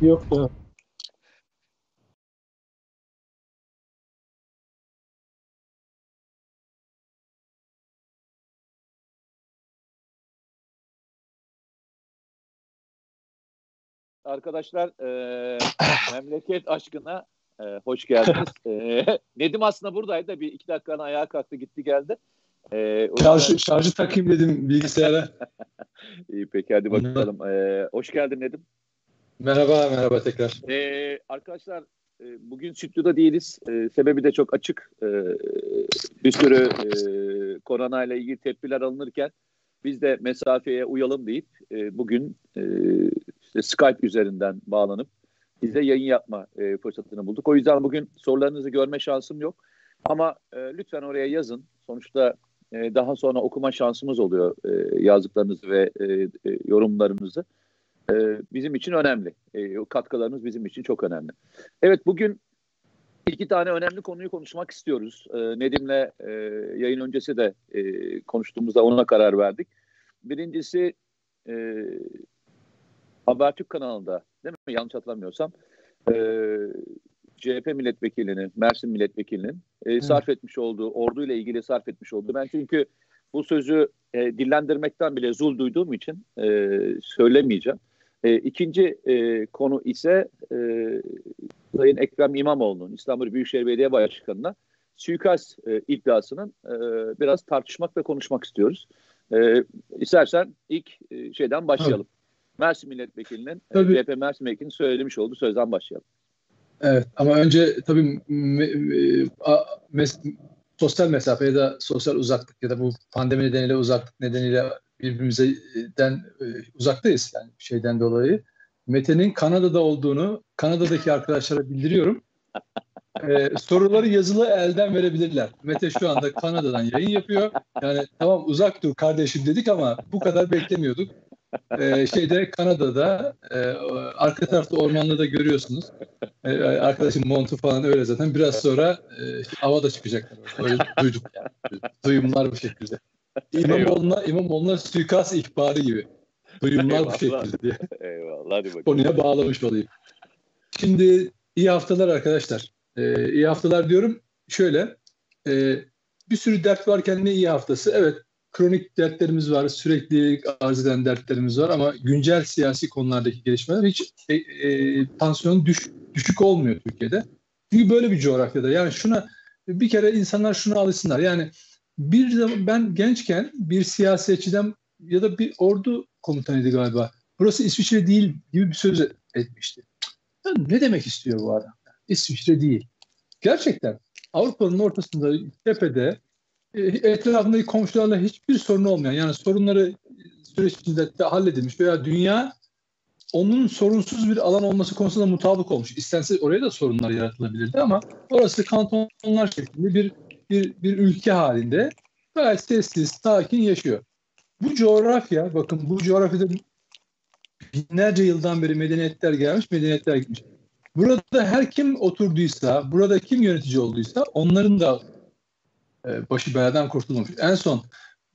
Yok yok. Arkadaşlar e, memleket aşkına e, hoş geldiniz. E, Nedim aslında buradaydı da bir iki dakikanın ayağa kalktı gitti geldi. E, şarjı, şarjı takayım dedim bilgisayara. İyi peki hadi bakalım. E, hoş geldin Nedim. Merhaba merhaba tekrar. E, arkadaşlar e, bugün stüdyoda değiliz. E, sebebi de çok açık. E, bir sürü e, koronayla ilgili tedbirler alınırken biz de mesafeye uyalım deyip e, bugün e, işte Skype üzerinden bağlanıp bize yayın yapma e, fırsatını bulduk. O yüzden bugün sorularınızı görme şansım yok. Ama e, lütfen oraya yazın. Sonuçta e, daha sonra okuma şansımız oluyor e, yazdıklarınızı ve e, e, yorumlarınızı. E, bizim için önemli. E, katkılarınız bizim için çok önemli. Evet bugün iki tane önemli konuyu konuşmak istiyoruz. E, Nedim'le e, yayın öncesi de e, konuştuğumuzda ona karar verdik. Birincisi e, Habertürk kanalında değil mi? Yanlış hatırlamıyorsam e, CHP milletvekilinin, Mersin milletvekilinin e, sarf etmiş olduğu, orduyla ilgili sarf etmiş olduğu. Ben çünkü bu sözü e, dillendirmekten bile zul duyduğum için e, söylemeyeceğim. E, ikinci e, konu ise e, Sayın Ekrem İmamoğlu'nun İstanbul Büyükşehir Belediye Başkanı'na suikast e, iddiasının e, biraz tartışmak ve konuşmak istiyoruz. E, istersen ilk e, şeyden başlayalım. Tabii. Mersin Milletvekilinin, tabii. CHP Mersin Milletvekilinin söylemiş olduğu sözden başlayalım. Evet ama önce tabii me, a, mes, sosyal mesafe ya da sosyal uzaklık ya da bu pandemi nedeniyle uzaklık nedeniyle birbirimizden e, uzaktayız yani şeyden dolayı. Mete'nin Kanada'da olduğunu Kanada'daki arkadaşlara bildiriyorum. ee, soruları yazılı elden verebilirler. Mete şu anda Kanada'dan yayın yapıyor. Yani tamam uzak dur kardeşim dedik ama bu kadar beklemiyorduk e, şeyde Kanada'da e, arka tarafta ormanda da görüyorsunuz. E, arkadaşım montu falan öyle zaten. Biraz sonra e, havada çıkacaklar. Öyle duyduk yani. Duyumlar bu şekilde. İmamoğlu'na, İmamoğlu'na suikast ihbarı gibi. Duyumlar Eyvallah. bu şekilde diye. Eyvallah. Hadi bakalım. Konuya bağlamış olayım. Şimdi iyi haftalar arkadaşlar. Ee, iyi haftalar diyorum. Şöyle e, bir sürü dert varken ne iyi haftası. Evet kronik dertlerimiz var, sürekli arz eden dertlerimiz var ama güncel siyasi konulardaki gelişmeler hiç e, e, tansiyon düş, düşük olmuyor Türkiye'de. Çünkü böyle bir coğrafyada. Yani şuna bir kere insanlar şuna alışsınlar. Yani bir zaman ben gençken bir siyasetçiden ya da bir ordu komutanıydı galiba. Burası İsviçre değil gibi bir söz etmişti. Ne demek istiyor bu adam? İsviçre değil. Gerçekten Avrupa'nın ortasında tepede etrafındaki komşularla hiçbir sorun olmayan yani sorunları süreç içinde halledilmiş veya dünya onun sorunsuz bir alan olması konusunda mutabık olmuş. İstense oraya da sorunlar yaratılabilirdi ama orası kantonlar şeklinde bir bir, bir ülke halinde gayet sessiz, sakin yaşıyor. Bu coğrafya, bakın bu coğrafyada binlerce yıldan beri medeniyetler gelmiş, medeniyetler gitmiş. Burada her kim oturduysa, burada kim yönetici olduysa onların da e, başı beladan kurtulmamış. En son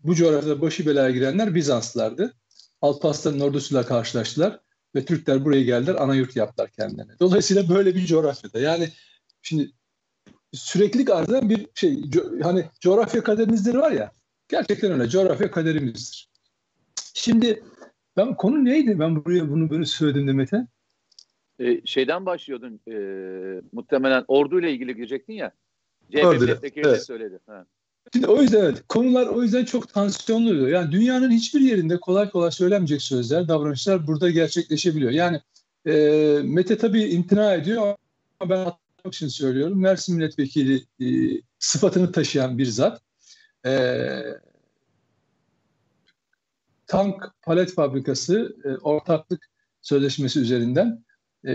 bu coğrafyada başı belaya girenler Bizanslılardı. Alparslan'ın ordusuyla karşılaştılar ve Türkler buraya geldiler, ana yurt yaptılar kendilerine. Dolayısıyla böyle bir coğrafyada. Yani şimdi süreklilik arz eden bir şey, co- hani coğrafya kaderinizdir var ya, gerçekten öyle, coğrafya kaderimizdir. Şimdi ben konu neydi? Ben buraya bunu böyle söyledim de Mete. Ee, şeyden başlıyordun, e, muhtemelen orduyla ilgili girecektin ya. CHP evet. söyledi. Ha. Şimdi o yüzden evet, konular o yüzden çok tansiyonlu oluyor. Yani dünyanın hiçbir yerinde kolay kolay söylemeyecek sözler, davranışlar burada gerçekleşebiliyor. Yani e, Mete tabii imtina ediyor ama ben atmak için söylüyorum. Mersin milletvekili e, sıfatını taşıyan bir zat. E, tank palet fabrikası e, ortaklık sözleşmesi üzerinden e,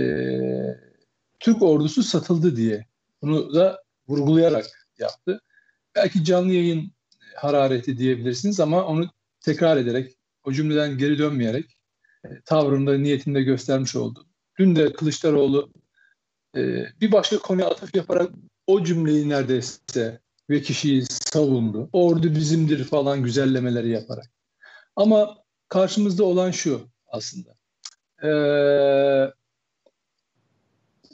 Türk ordusu satıldı diye. Bunu da vurgulayarak yaptı. Belki canlı yayın harareti diyebilirsiniz ama onu tekrar ederek, o cümleden geri dönmeyerek e, tavrında, niyetinde göstermiş oldu. Dün de Kılıçdaroğlu e, bir başka konuya atıf yaparak o cümleyi neredeyse ve kişiyi savundu. Ordu bizimdir falan güzellemeleri yaparak. Ama karşımızda olan şu aslında. Ee,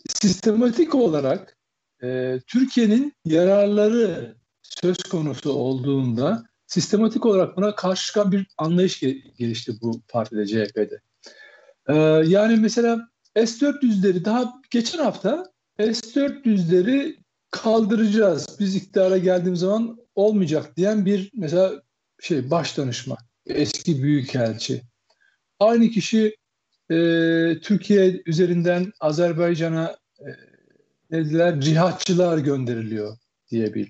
sistematik olarak e, Türkiye'nin yararları söz konusu olduğunda sistematik olarak buna karşı çıkan bir anlayış gelişti bu partide CHP'de. Ee, yani mesela S-400'leri daha geçen hafta S-400'leri kaldıracağız. Biz iktidara geldiğimiz zaman olmayacak diyen bir mesela şey baş danışma, eski büyükelçi. Aynı kişi e, Türkiye üzerinden Azerbaycan'a e, dediler cihatçılar gönderiliyor diye.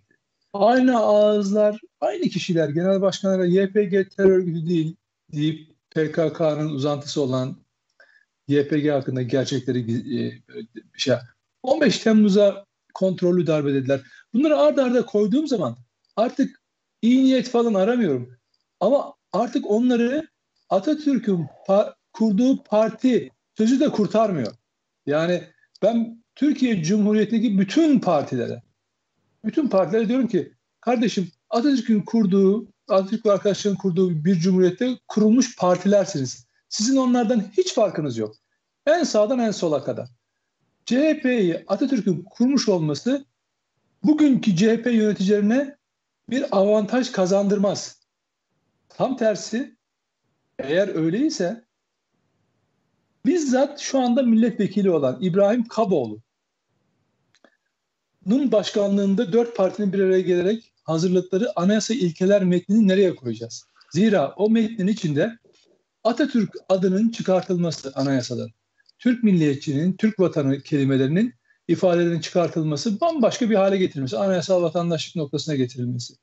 Aynı ağızlar, aynı kişiler genel başkanlara YPG terör örgütü değil deyip PKK'nın uzantısı olan YPG hakkında gerçekleri e, şey 15 Temmuz'a kontrollü darbe dediler. Bunları arda arda koyduğum zaman artık iyi niyet falan aramıyorum. Ama artık onları Atatürk'ün pa- kurduğu parti sözü de kurtarmıyor. Yani ben Türkiye Cumhuriyeti'ndeki bütün partilere, bütün partilere diyorum ki kardeşim Atatürk'ün kurduğu, Atatürk ve arkadaşların kurduğu bir cumhuriyette kurulmuş partilersiniz. Sizin onlardan hiç farkınız yok. En sağdan en sola kadar. CHP'yi Atatürk'ün kurmuş olması bugünkü CHP yöneticilerine bir avantaj kazandırmaz. Tam tersi eğer öyleyse bizzat şu anda milletvekili olan İbrahim Kaboğlu Nun başkanlığında dört partinin bir araya gelerek hazırladıkları anayasa ilkeler metnini nereye koyacağız? Zira o metnin içinde Atatürk adının çıkartılması anayasadan, Türk milliyetçinin, Türk vatanı kelimelerinin ifadelerinin çıkartılması, bambaşka bir hale getirilmesi, anayasal vatandaşlık noktasına getirilmesi.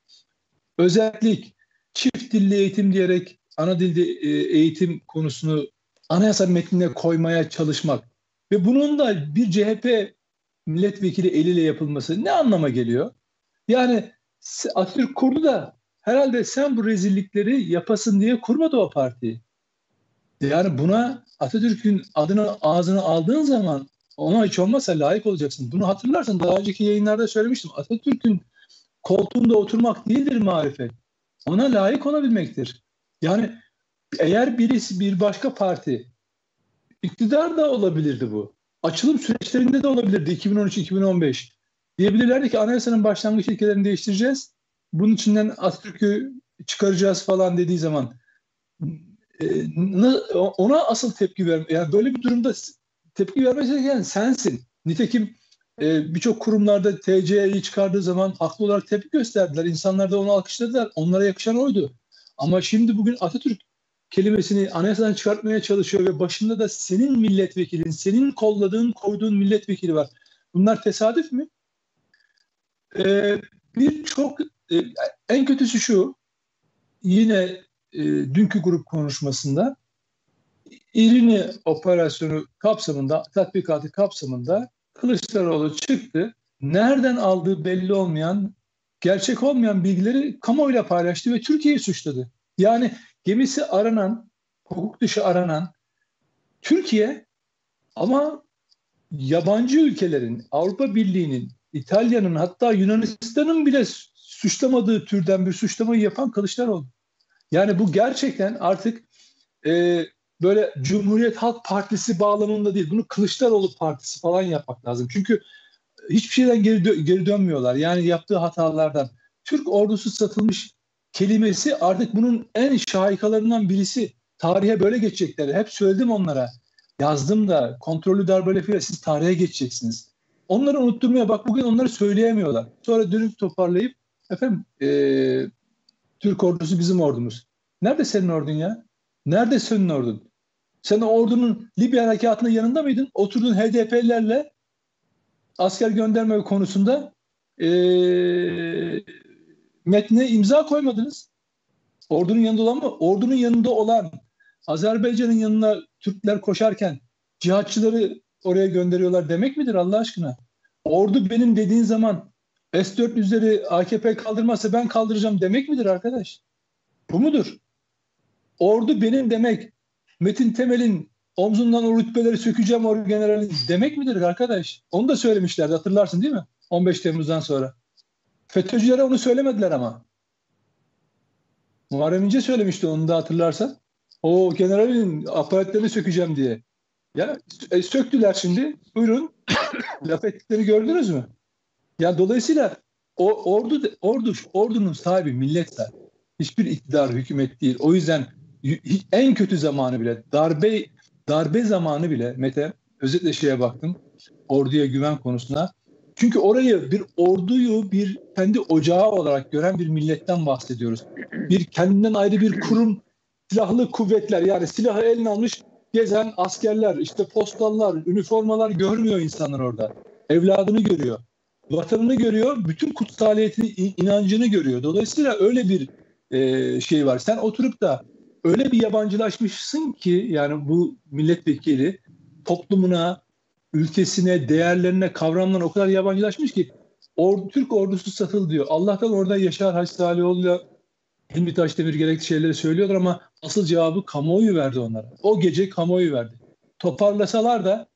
Özellik, çift dilli eğitim diyerek ana dilde e, eğitim konusunu anayasa metnine koymaya çalışmak ve bunun da bir CHP milletvekili eliyle yapılması ne anlama geliyor? Yani Atatürk kurdu da herhalde sen bu rezillikleri yapasın diye kurmadı o partiyi. Yani buna Atatürk'ün adını ağzına aldığın zaman ona hiç olmazsa layık olacaksın. Bunu hatırlarsın daha önceki yayınlarda söylemiştim. Atatürk'ün koltuğunda oturmak değildir marifet. Ona layık olabilmektir. Yani eğer birisi bir başka parti iktidar da olabilirdi bu. Açılım süreçlerinde de olabilirdi 2013-2015. Diyebilirlerdi ki anayasanın başlangıç ilkelerini değiştireceğiz. Bunun içinden Atatürk'ü çıkaracağız falan dediği zaman e, ona asıl tepki ver yani böyle bir durumda tepki vermesi gereken sensin. Nitekim e, birçok kurumlarda TC'yi çıkardığı zaman haklı olarak tepki gösterdiler. İnsanlar da onu alkışladılar. Onlara yakışan oydu. Ama şimdi bugün Atatürk kelimesini anayasadan çıkartmaya çalışıyor ve başında da senin milletvekilin, senin kolladığın, koyduğun milletvekili var. Bunlar tesadüf mü? Ee, Birçok e, en kötüsü şu yine e, dünkü grup konuşmasında İrini operasyonu kapsamında, tatbikatı kapsamında Kılıçdaroğlu çıktı. Nereden aldığı belli olmayan, gerçek olmayan bilgileri kamuoyuyla paylaştı ve Türkiye'yi suçladı. Yani gemisi aranan, hukuk dışı aranan Türkiye ama yabancı ülkelerin, Avrupa Birliği'nin, İtalya'nın hatta Yunanistan'ın bile suçlamadığı türden bir suçlamayı yapan Kılıçdaroğlu. Yani bu gerçekten artık e, böyle Cumhuriyet Halk Partisi bağlamında değil. Bunu Kılıçdaroğlu Partisi falan yapmak lazım. Çünkü hiçbir şeyden geri, dö- geri dönmüyorlar. Yani yaptığı hatalardan. Türk ordusu satılmış kelimesi artık bunun en şahikalarından birisi. Tarihe böyle geçecekler. Hep söyledim onlara. Yazdım da kontrollü darbeleriyle siz tarihe geçeceksiniz. Onları unutturmaya bak bugün onları söyleyemiyorlar. Sonra dönüp toparlayıp efendim ee, Türk ordusu bizim ordumuz. Nerede senin ordun ya? Nerede senin ordun? Sen ordunun Libya harekatının yanında mıydın? Oturdun HDP'lerle asker gönderme konusunda e, metne imza koymadınız. Ordunun yanında olan mı? Ordunun yanında olan Azerbaycan'ın yanına Türkler koşarken cihatçıları oraya gönderiyorlar demek midir Allah aşkına? Ordu benim dediğin zaman S-400'leri AKP kaldırmazsa ben kaldıracağım demek midir arkadaş? Bu mudur? Ordu benim demek Metin Temel'in omzundan o rütbeleri sökeceğim o generalin demek midir arkadaş? Onu da söylemişlerdi hatırlarsın değil mi? 15 Temmuz'dan sonra. FETÖ'cülere onu söylemediler ama. Muharrem İnce söylemişti onu da hatırlarsan. O generalin aparatlarını sökeceğim diye. Ya e, söktüler şimdi. Buyurun. Laf ettiklerini gördünüz mü? Ya dolayısıyla o ordu ordu ordunun sahibi milletler. Hiçbir iktidar hükümet değil. O yüzden en kötü zamanı bile darbe darbe zamanı bile Mete özetle şeye baktım. Orduya güven konusuna. Çünkü orayı bir orduyu bir kendi ocağı olarak gören bir milletten bahsediyoruz. Bir kendinden ayrı bir kurum silahlı kuvvetler yani silahı eline almış gezen askerler, işte postallar, üniformalar görmüyor insanlar orada. Evladını görüyor. Vatanını görüyor. Bütün kutsaliyetini, inancını görüyor. Dolayısıyla öyle bir e, şey var. Sen oturup da öyle bir yabancılaşmışsın ki yani bu milletvekili toplumuna, ülkesine, değerlerine, kavramlarına o kadar yabancılaşmış ki or, Türk ordusu satıl diyor. Allah'tan orada Yaşar Haç Salihoğlu'yla Hilmi Taşdemir gerekli şeyleri söylüyorlar ama asıl cevabı kamuoyu verdi onlara. O gece kamuoyu verdi. Toparlasalar da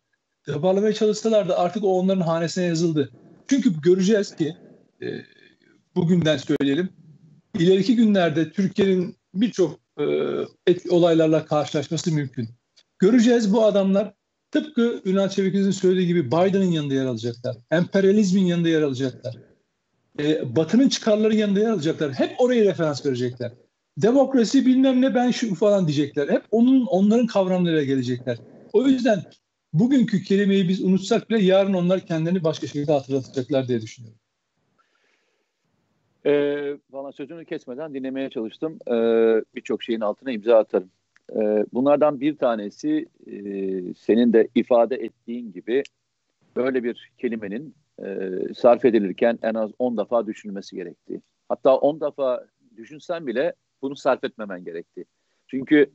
toparlamaya çalışsalar da artık o onların hanesine yazıldı. Çünkü göreceğiz ki e, bugünden söyleyelim ileriki günlerde Türkiye'nin birçok e, olaylarla karşılaşması mümkün. Göreceğiz bu adamlar tıpkı Ünal Çevik'in söylediği gibi Biden'ın yanında yer alacaklar. Emperyalizmin yanında yer alacaklar e, Batı'nın çıkarları yanında yer alacaklar. Hep oraya referans verecekler. Demokrasi bilmem ne ben şu falan diyecekler. Hep onun onların kavramlarıyla gelecekler. O yüzden bugünkü kelimeyi biz unutsak bile yarın onlar kendilerini başka şekilde hatırlatacaklar diye düşünüyorum. Ee, bana sözünü kesmeden dinlemeye çalıştım. Ee, Birçok şeyin altına imza atarım. Ee, bunlardan bir tanesi e, senin de ifade ettiğin gibi böyle bir kelimenin e, sarf edilirken en az 10 defa düşünülmesi gerektiği. Hatta 10 defa düşünsen bile bunu sarf etmemen gerektiği. Çünkü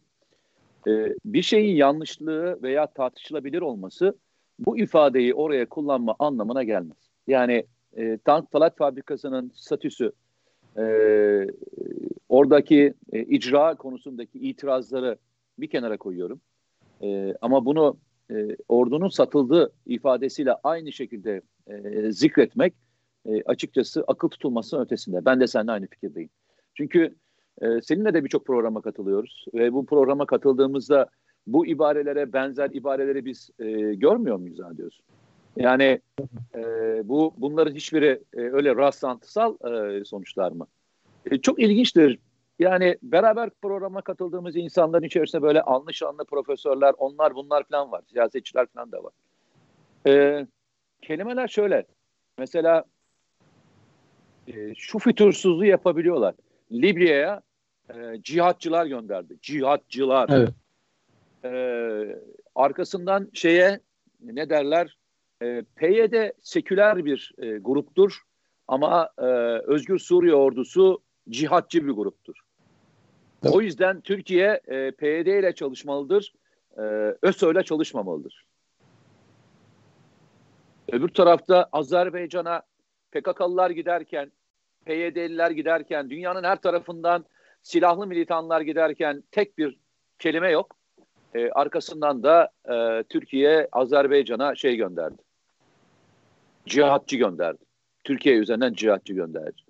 e, bir şeyin yanlışlığı veya tartışılabilir olması bu ifadeyi oraya kullanma anlamına gelmez. Yani e, tank talat fabrikasının statüsü oradaki e, icra konusundaki itirazları bir kenara koyuyorum. E, ama bunu e, ordunun satıldığı ifadesiyle aynı şekilde e, zikretmek e, açıkçası akıl tutulmasının ötesinde. Ben de seninle aynı fikirdeyim. Çünkü e, seninle de birçok programa katılıyoruz ve bu programa katıldığımızda bu ibarelere benzer ibareleri biz e, görmüyor muyuz diyorsun? Yani e, bu bunların hiçbiri e, öyle rastlantısal e, sonuçlar mı? E, çok ilginçtir. Yani beraber programa katıldığımız insanların içerisinde böyle anlı şanlı profesörler, onlar bunlar falan var. Siyasetçiler falan da var. E, kelimeler şöyle. Mesela e, şu fütursuzluğu yapabiliyorlar. Libya'ya e, cihatçılar gönderdi. Cihatçılar. Evet. E, arkasından şeye ne derler? E, PYD seküler bir e, gruptur ama e, Özgür Suriye ordusu cihatçı bir gruptur. Evet. O yüzden Türkiye e, PYD ile çalışmalıdır. E, ÖSO ile çalışmamalıdır. Öbür tarafta Azerbaycan'a PKK'lılar giderken, PYD'liler giderken, dünyanın her tarafından silahlı militanlar giderken tek bir kelime yok. Ee, arkasından da e, Türkiye Azerbaycan'a şey gönderdi. Cihatçı gönderdi. Türkiye üzerinden cihatçı gönderdi.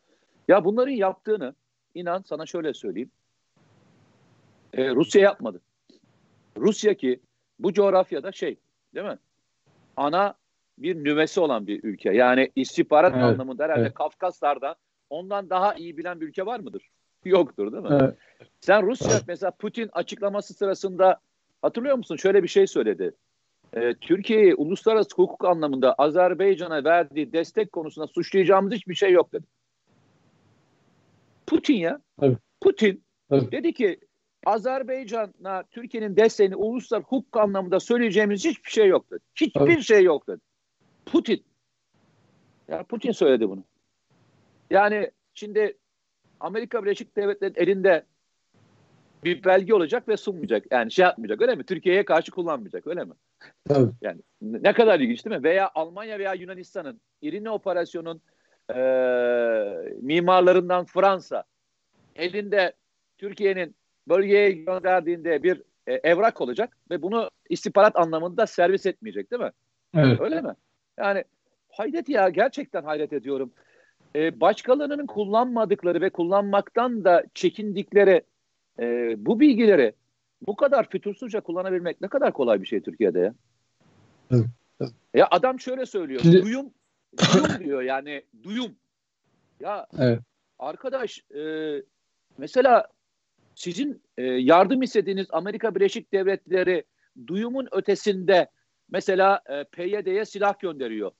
Ya bunların yaptığını inan sana şöyle söyleyeyim. Ee, Rusya yapmadı. Rusya ki bu coğrafyada şey değil mi? Ana bir nüvesi olan bir ülke. Yani istihbarat evet. anlamında herhalde evet. Kafkaslar'da ondan daha iyi bilen bir ülke var mıdır? Yoktur değil mi? Evet. Sen Rusya mesela Putin açıklaması sırasında hatırlıyor musun? Şöyle bir şey söyledi. Ee, Türkiye'yi uluslararası hukuk anlamında Azerbaycan'a verdiği destek konusunda suçlayacağımız hiçbir şey yok dedi. Putin ya. Evet. Putin evet. dedi ki Azerbaycan'a Türkiye'nin desteğini uluslararası hukuk anlamında söyleyeceğimiz hiçbir şey yok dedi. Hiçbir evet. şey yok dedi. Putin. Ya Putin söyledi bunu. Yani şimdi Amerika Birleşik Devletleri elinde bir belge olacak ve sunmayacak. Yani şey yapmayacak öyle mi? Türkiye'ye karşı kullanmayacak öyle mi? Tabii. Yani ne kadar ilginç değil mi? Veya Almanya veya Yunanistan'ın İrine operasyonun e, mimarlarından Fransa elinde Türkiye'nin bölgeye gönderdiğinde bir e, evrak olacak ve bunu istihbarat anlamında servis etmeyecek değil mi? Evet. Öyle mi? Yani hayret ya gerçekten hayret ediyorum. Ee, başkalarının kullanmadıkları ve kullanmaktan da çekindikleri e, bu bilgileri bu kadar fütursuzca kullanabilmek ne kadar kolay bir şey Türkiye'de ya. Evet. Ya adam şöyle söylüyor. Şimdi... Duyum, duyum diyor yani duyum. Ya evet. arkadaş e, mesela sizin e, yardım istediğiniz Amerika Birleşik Devletleri duyumun ötesinde mesela e, PYD'ye silah gönderiyor.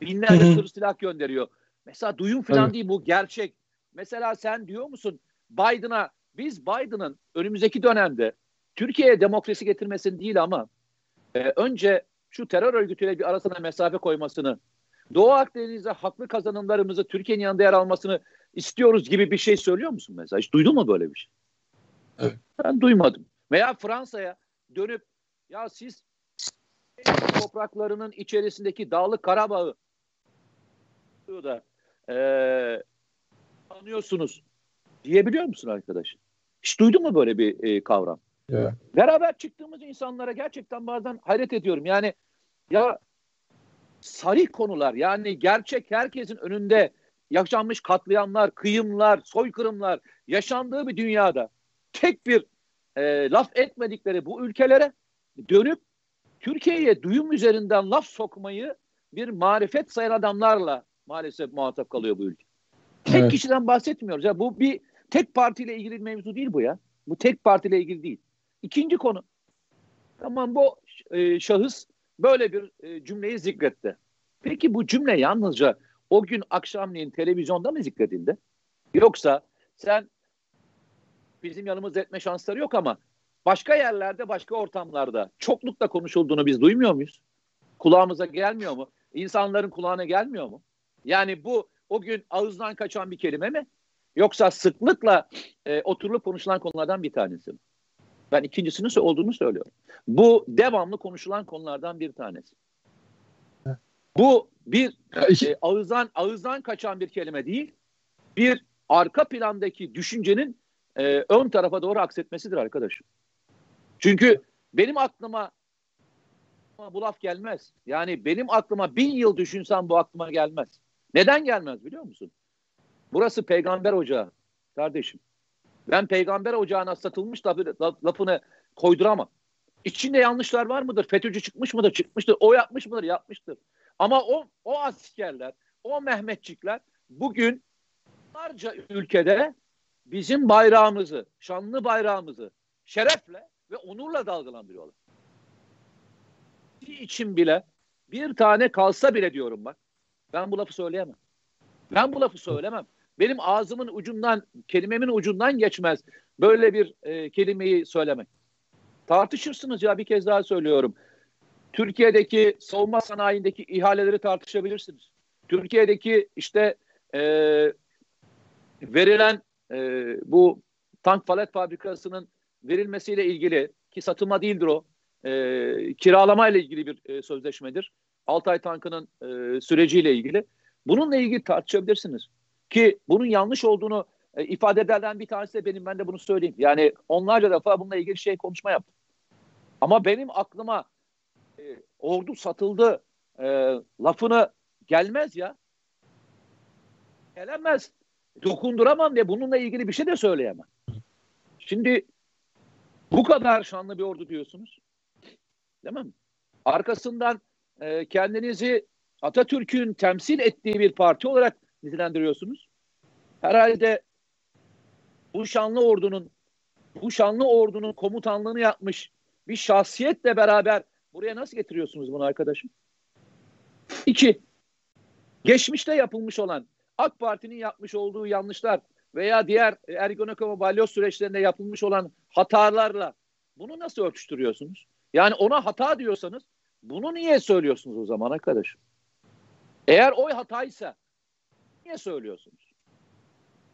Binlerce tır silah gönderiyor. Mesela duyum falan evet. değil bu gerçek. Mesela sen diyor musun Biden'a biz Biden'ın önümüzdeki dönemde Türkiye'ye demokrasi getirmesini değil ama e, önce şu terör örgütüyle bir arasına mesafe koymasını, Doğu Akdeniz'de haklı kazanımlarımızı Türkiye'nin yanında yer almasını istiyoruz gibi bir şey söylüyor musun mesela? Hiç duydun mu böyle bir şey? Evet. Ben duymadım. Veya Fransa'ya dönüp ya siz topraklarının içerisindeki Dağlık Karabağ'ı da e, anlıyorsunuz diyebiliyor musun arkadaş? Hiç duydun mu böyle bir e, kavram? Evet. Beraber çıktığımız insanlara gerçekten bazen hayret ediyorum. Yani ya sarih konular yani gerçek herkesin önünde yaşanmış katliamlar, kıyımlar, soykırımlar yaşandığı bir dünyada tek bir e, laf etmedikleri bu ülkelere dönüp Türkiye'ye duyum üzerinden laf sokmayı bir marifet sayan adamlarla maalesef muhatap kalıyor bu ülke. Tek evet. kişiden bahsetmiyoruz. Ya bu bir tek partiyle ilgili bir mevzu değil bu ya. Bu tek partiyle ilgili değil. İkinci konu. Tamam bu e, şahıs böyle bir e, cümleyi zikretti. Peki bu cümle yalnızca o gün akşamleyin televizyonda mı zikredildi? Yoksa sen bizim yanımızda etme şansları yok ama başka yerlerde, başka ortamlarda çoklukla konuşulduğunu biz duymuyor muyuz? Kulağımıza gelmiyor mu? İnsanların kulağına gelmiyor mu? Yani bu o gün ağızdan kaçan bir kelime mi? Yoksa sıklıkla e, oturulup konuşulan konulardan bir tanesi mi? Ben ikincisinin olduğunu söylüyorum. Bu devamlı konuşulan konulardan bir tanesi. Bu bir e, ağızdan ağızdan kaçan bir kelime değil, bir arka plandaki düşüncenin e, ön tarafa doğru aksetmesidir arkadaşım. Çünkü benim aklıma bu laf gelmez. Yani benim aklıma bin yıl düşünsem bu aklıma gelmez. Neden gelmez biliyor musun? Burası peygamber ocağı kardeşim. Ben peygamber ocağına satılmış lafı, lafını koyduramam. İçinde yanlışlar var mıdır? FETÖ'cü çıkmış mıdır? Çıkmıştır. O yapmış mıdır? Yapmıştır. Ama o, o askerler, o Mehmetçikler bugün onlarca ülkede bizim bayrağımızı, şanlı bayrağımızı şerefle ve onurla dalgalandırıyorlar. için bile bir tane kalsa bile diyorum bak. Ben bu lafı söyleyemem. Ben bu lafı söylemem. Benim ağzımın ucundan, kelimemin ucundan geçmez böyle bir e, kelimeyi söylemek. Tartışırsınız ya bir kez daha söylüyorum. Türkiye'deki savunma sanayindeki ihaleleri tartışabilirsiniz. Türkiye'deki işte e, verilen e, bu tank palet fabrikasının verilmesiyle ilgili ki satılma değildir o e, kiralama ile ilgili bir e, sözleşmedir. Altay tankının e, süreciyle ilgili. Bununla ilgili tartışabilirsiniz. Ki bunun yanlış olduğunu e, ifade ederden bir tanesi de benim ben de bunu söyleyeyim. Yani onlarca defa bununla ilgili şey konuşma yaptım. Ama benim aklıma e, ordu satıldı e, lafını gelmez ya. Gelemez. Dokunduramam diye bununla ilgili bir şey de söyleyemem. Şimdi bu kadar şanlı bir ordu diyorsunuz. Değil mi? Arkasından e, kendinizi Atatürk'ün temsil ettiği bir parti olarak nitelendiriyorsunuz. Herhalde bu şanlı ordunun bu şanlı ordunun komutanlığını yapmış bir şahsiyetle beraber buraya nasıl getiriyorsunuz bunu arkadaşım? İki, geçmişte yapılmış olan AK Parti'nin yapmış olduğu yanlışlar veya diğer Ergenekon ve balyoz süreçlerinde yapılmış olan hatalarla bunu nasıl örtüştürüyorsunuz? Yani ona hata diyorsanız bunu niye söylüyorsunuz o zaman arkadaşım? Eğer o hataysa niye söylüyorsunuz?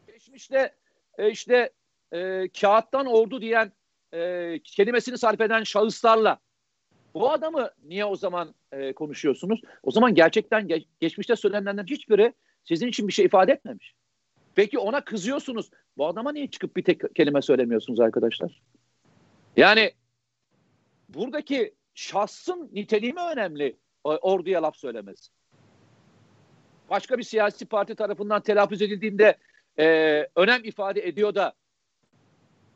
Geçmişte e, işte e, kağıttan ordu diyen e, kelimesini sarf eden şahıslarla bu adamı niye o zaman e, konuşuyorsunuz? O zaman gerçekten ge- geçmişte söylenenlerin hiçbiri sizin için bir şey ifade etmemiş. Peki ona kızıyorsunuz. Bu adama niye çıkıp bir tek kelime söylemiyorsunuz arkadaşlar? Yani buradaki şahsın niteliği mi önemli orduya laf söylemesi? Başka bir siyasi parti tarafından telaffuz edildiğinde e, önem ifade ediyor da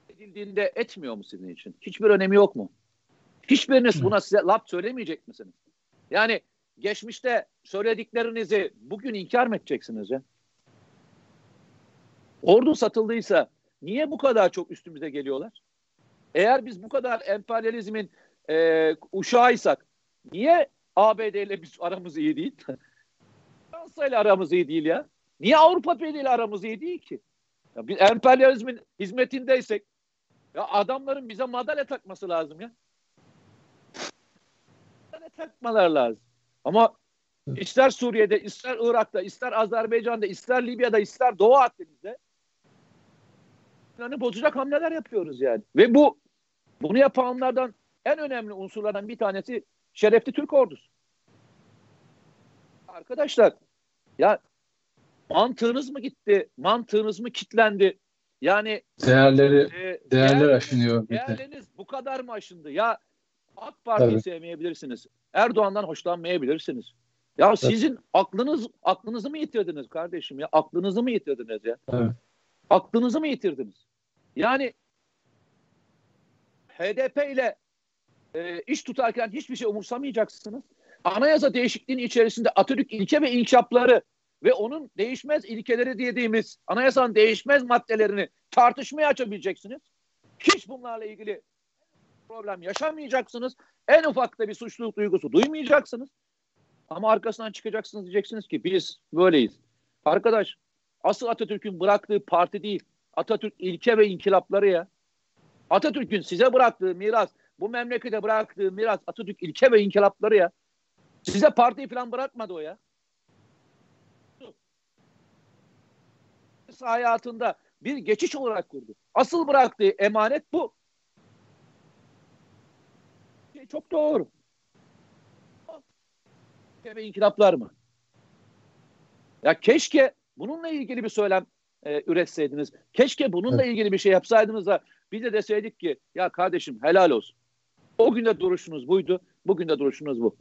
edildiğinde etmiyor mu sizin için? Hiçbir önemi yok mu? Hiçbiriniz buna size laf söylemeyecek misiniz? Yani geçmişte söylediklerinizi bugün inkar mı edeceksiniz ya? Ordu satıldıysa niye bu kadar çok üstümüze geliyorlar? Eğer biz bu kadar emperyalizmin e, uşağıysak niye ABD ile biz aramız iyi değil? Fransa ile aramız iyi değil ya. Niye Avrupa Birliği ile aramız iyi değil ki? Ya biz emperyalizmin hizmetindeysek ya adamların bize madalya takması lazım ya. Madalya takmalar lazım. Ama ister Suriye'de, ister Irak'ta, ister Azerbaycan'da, ister Libya'da, ister Doğu Akdeniz'de yani bozacak hamleler yapıyoruz yani. Ve bu bunu yapanlardan en önemli unsurlardan bir tanesi şerefli Türk ordusu. Arkadaşlar ya mantığınız mı gitti? Mantığınız mı kitlendi? Yani değerleri e, değerler değer, aşınıyor. Değerleriniz bu kadar mı aşındı? Ya AK Parti'yi Tabii. sevmeyebilirsiniz. Erdoğan'dan hoşlanmayabilirsiniz. Ya Tabii. sizin aklınız aklınızı mı yitirdiniz kardeşim ya? Aklınızı mı yitirdiniz ya? Evet. Aklınızı mı yitirdiniz? Yani HDP ile e, iş tutarken hiçbir şey umursamayacaksınız. Anayasa değişikliğinin içerisinde Atatürk ilke ve inkişapları ve onun değişmez ilkeleri dediğimiz anayasanın değişmez maddelerini tartışmaya açabileceksiniz. Hiç bunlarla ilgili problem yaşamayacaksınız. En ufakta bir suçluluk duygusu duymayacaksınız. Ama arkasından çıkacaksınız diyeceksiniz ki biz böyleyiz. Arkadaş asıl Atatürk'ün bıraktığı parti değil. Atatürk ilke ve inkılapları ya. Atatürk'ün size bıraktığı miras, bu memlekete bıraktığı miras Atatürk ilke ve inkılapları ya. Size parti falan bırakmadı o ya. hayatında bir geçiş olarak kurdu. Asıl bıraktığı emanet bu. Şey çok doğru. Ve inkılaplar mı? Ya keşke bununla ilgili bir söylem e, üretseydiniz. Keşke bununla evet. ilgili bir şey yapsaydınız da biz de deseydik ki ya kardeşim helal olsun. O günde duruşunuz buydu. Bugün de duruşunuz bu.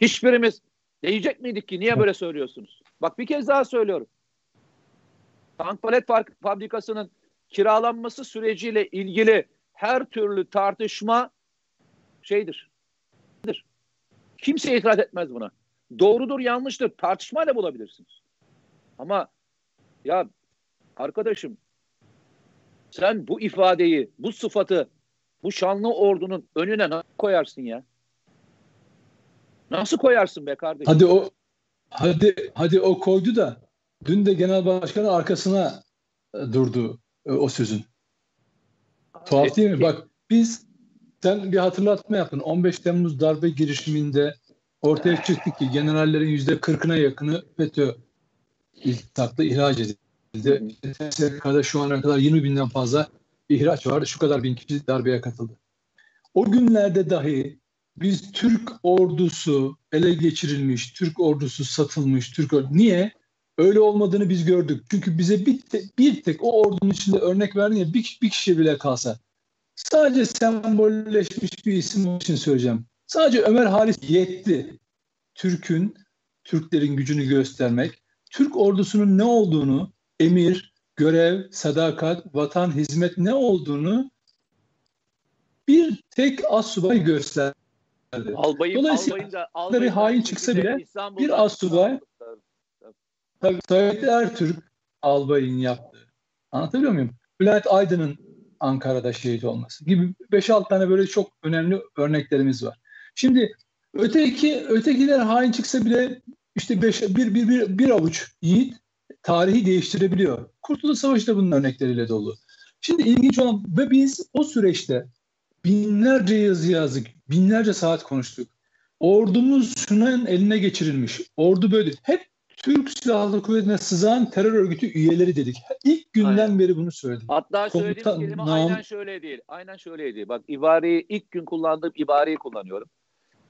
Hiçbirimiz diyecek miydik ki niye böyle söylüyorsunuz? Bak bir kez daha söylüyorum. Tank palet fabrikasının kiralanması süreciyle ilgili her türlü tartışma şeydir. Kimse itiraz etmez buna. Doğrudur, yanlıştır. Tartışmayla bulabilirsiniz. Ama ya arkadaşım sen bu ifadeyi, bu sıfatı bu şanlı ordunun önüne nasıl koyarsın ya? Nasıl koyarsın be kardeşim? Hadi o hadi hadi o koydu da dün de genel başkanın arkasına e, durdu e, o sözün. Tuhaf değil mi? Bak biz sen bir hatırlatma yaptın. 15 Temmuz darbe girişiminde ortaya çıktı ki generallerin yüzde 40'ına yakını FETÖ iltihaplı ihraç edildi. SSK'da şu ana kadar 20 binden fazla ihraç vardı. Şu kadar bin kişi darbeye katıldı. O günlerde dahi biz Türk ordusu ele geçirilmiş, Türk ordusu satılmış, Türk ordusu. Niye? Öyle olmadığını biz gördük. Çünkü bize bir, te, bir tek o ordunun içinde örnek verdin ya bir, bir kişi bile kalsa. Sadece sembolleşmiş bir isim için söyleyeceğim. Sadece Ömer Halis yetti. Türk'ün, Türklerin gücünü göstermek, Türk ordusunun ne olduğunu, emir, görev, sadakat, vatan, hizmet ne olduğunu bir tek asubay gösterdi. Albayım, Dolayısıyla albayın da, albayın hain çıksa bile bir asubay tabii Said Ertürk albayın yaptığı. Anlatabiliyor muyum? Bülent Aydın'ın Ankara'da şehit olması gibi 5-6 tane böyle çok önemli örneklerimiz var. Şimdi öteki ötekiler hain çıksa bile işte beş, bir, bir, bir, bir avuç yiğit tarihi değiştirebiliyor. Kurtuluş Savaşı da bunun örnekleriyle dolu. Şimdi ilginç olan ve biz o süreçte binlerce yazı yazdık, binlerce saat konuştuk. Ordumuz şunun eline geçirilmiş. Ordu böyle. Hep Türk Silahlı Kuvvetine sızan terör örgütü üyeleri dedik. İlk günden aynen. beri bunu söyledim. Hatta söylediğim Komutan, kelime nam... aynen şöyle değil. Aynen şöyle değil. Bak ibareyi ilk gün kullandığım ibareyi kullanıyorum.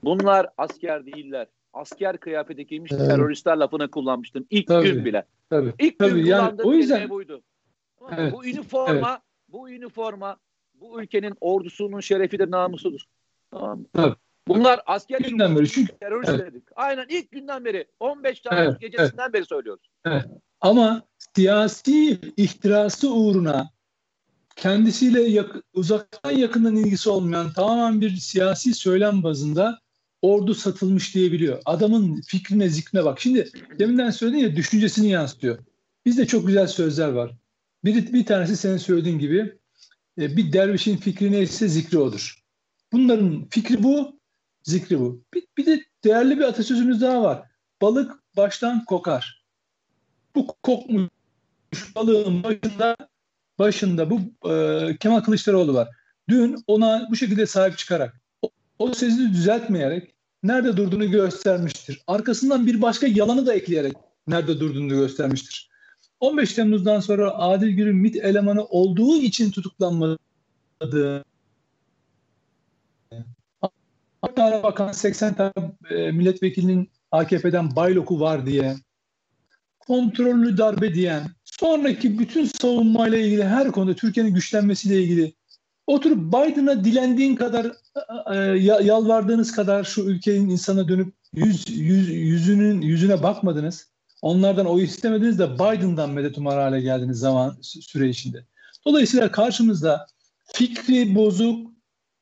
Bunlar asker değiller. Asker kıyafeti giymiş evet. teröristler lafını kullanmıştım. İlk tabii, gün bile. Tabii, İlk tabii, gün yani, o yüzden buydu. Evet, bu üniforma, evet. bu üniforma bu ülkenin ordusunun şerefidir, namusudur. Tamam mı? Tabii. Bunlar asker günden beri çünkü terörist evet. dedik. Aynen ilk günden beri 15 Temmuz evet, gecesinden evet. beri söylüyoruz. Evet. Ama siyasi ihtirası uğruna kendisiyle yak, uzaktan yakından ilgisi olmayan tamamen bir siyasi söylem bazında ordu satılmış diyebiliyor. Adamın fikrine, zikrine bak. Şimdi deminden söyledin ya düşüncesini yansıtıyor. Bizde çok güzel sözler var. Bir, bir tanesi senin söylediğin gibi e, bir dervişin fikri neyse zikri odur. Bunların fikri bu, zikri bu. Bir, bir de değerli bir atasözümüz daha var. Balık baştan kokar. Bu kokmuş balığın başında başında bu e, Kemal Kılıçdaroğlu var. Dün ona bu şekilde sahip çıkarak o, o sesini düzeltmeyerek nerede durduğunu göstermiştir. Arkasından bir başka yalanı da ekleyerek nerede durduğunu göstermiştir. 15 Temmuz'dan sonra Adil Gür'ün MİT elemanı olduğu için tutuklanmadı. Hatta Bakan 80 tane milletvekilinin AKP'den bayloku var diye kontrollü darbe diyen sonraki bütün savunmayla ilgili her konuda Türkiye'nin güçlenmesiyle ilgili oturup Biden'a dilendiğin kadar e, e, yalvardığınız kadar şu ülkenin insana dönüp yüz, yüz, yüzünün yüzüne bakmadınız. Onlardan oy istemediniz de Biden'dan medet umar hale geldiniz zaman süre içinde. Dolayısıyla karşımızda fikri bozuk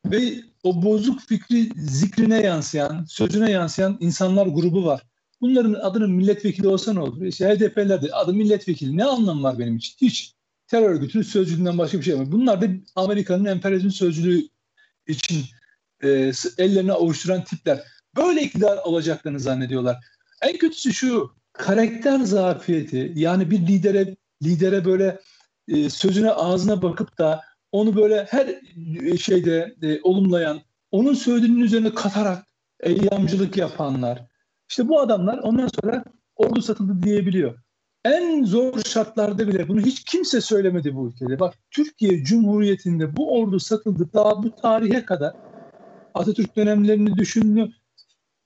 ve o bozuk fikri zikrine yansıyan, sözüne yansıyan insanlar grubu var. Bunların adının milletvekili olsa ne olur? İşte HDP'ler de adı milletvekili. Ne anlamı var benim için? Hiç. Terör örgütünün sözcülüğünden başka bir şey yok. Bunlar da Amerika'nın emperyalizm sözcülüğü için e, ellerini avuşturan tipler. Böyle iktidar olacaklarını zannediyorlar. En kötüsü şu karakter zafiyeti yani bir lidere lidere böyle e, sözüne ağzına bakıp da onu böyle her e, şeyde e, olumlayan onun söylediğinin üzerine katarak eyyamcılık yapanlar işte bu adamlar ondan sonra ordu satıldı diyebiliyor. En zor şartlarda bile bunu hiç kimse söylemedi bu ülkede. Bak Türkiye Cumhuriyeti'nde bu ordu satıldı daha bu tarihe kadar Atatürk dönemlerini düşünün.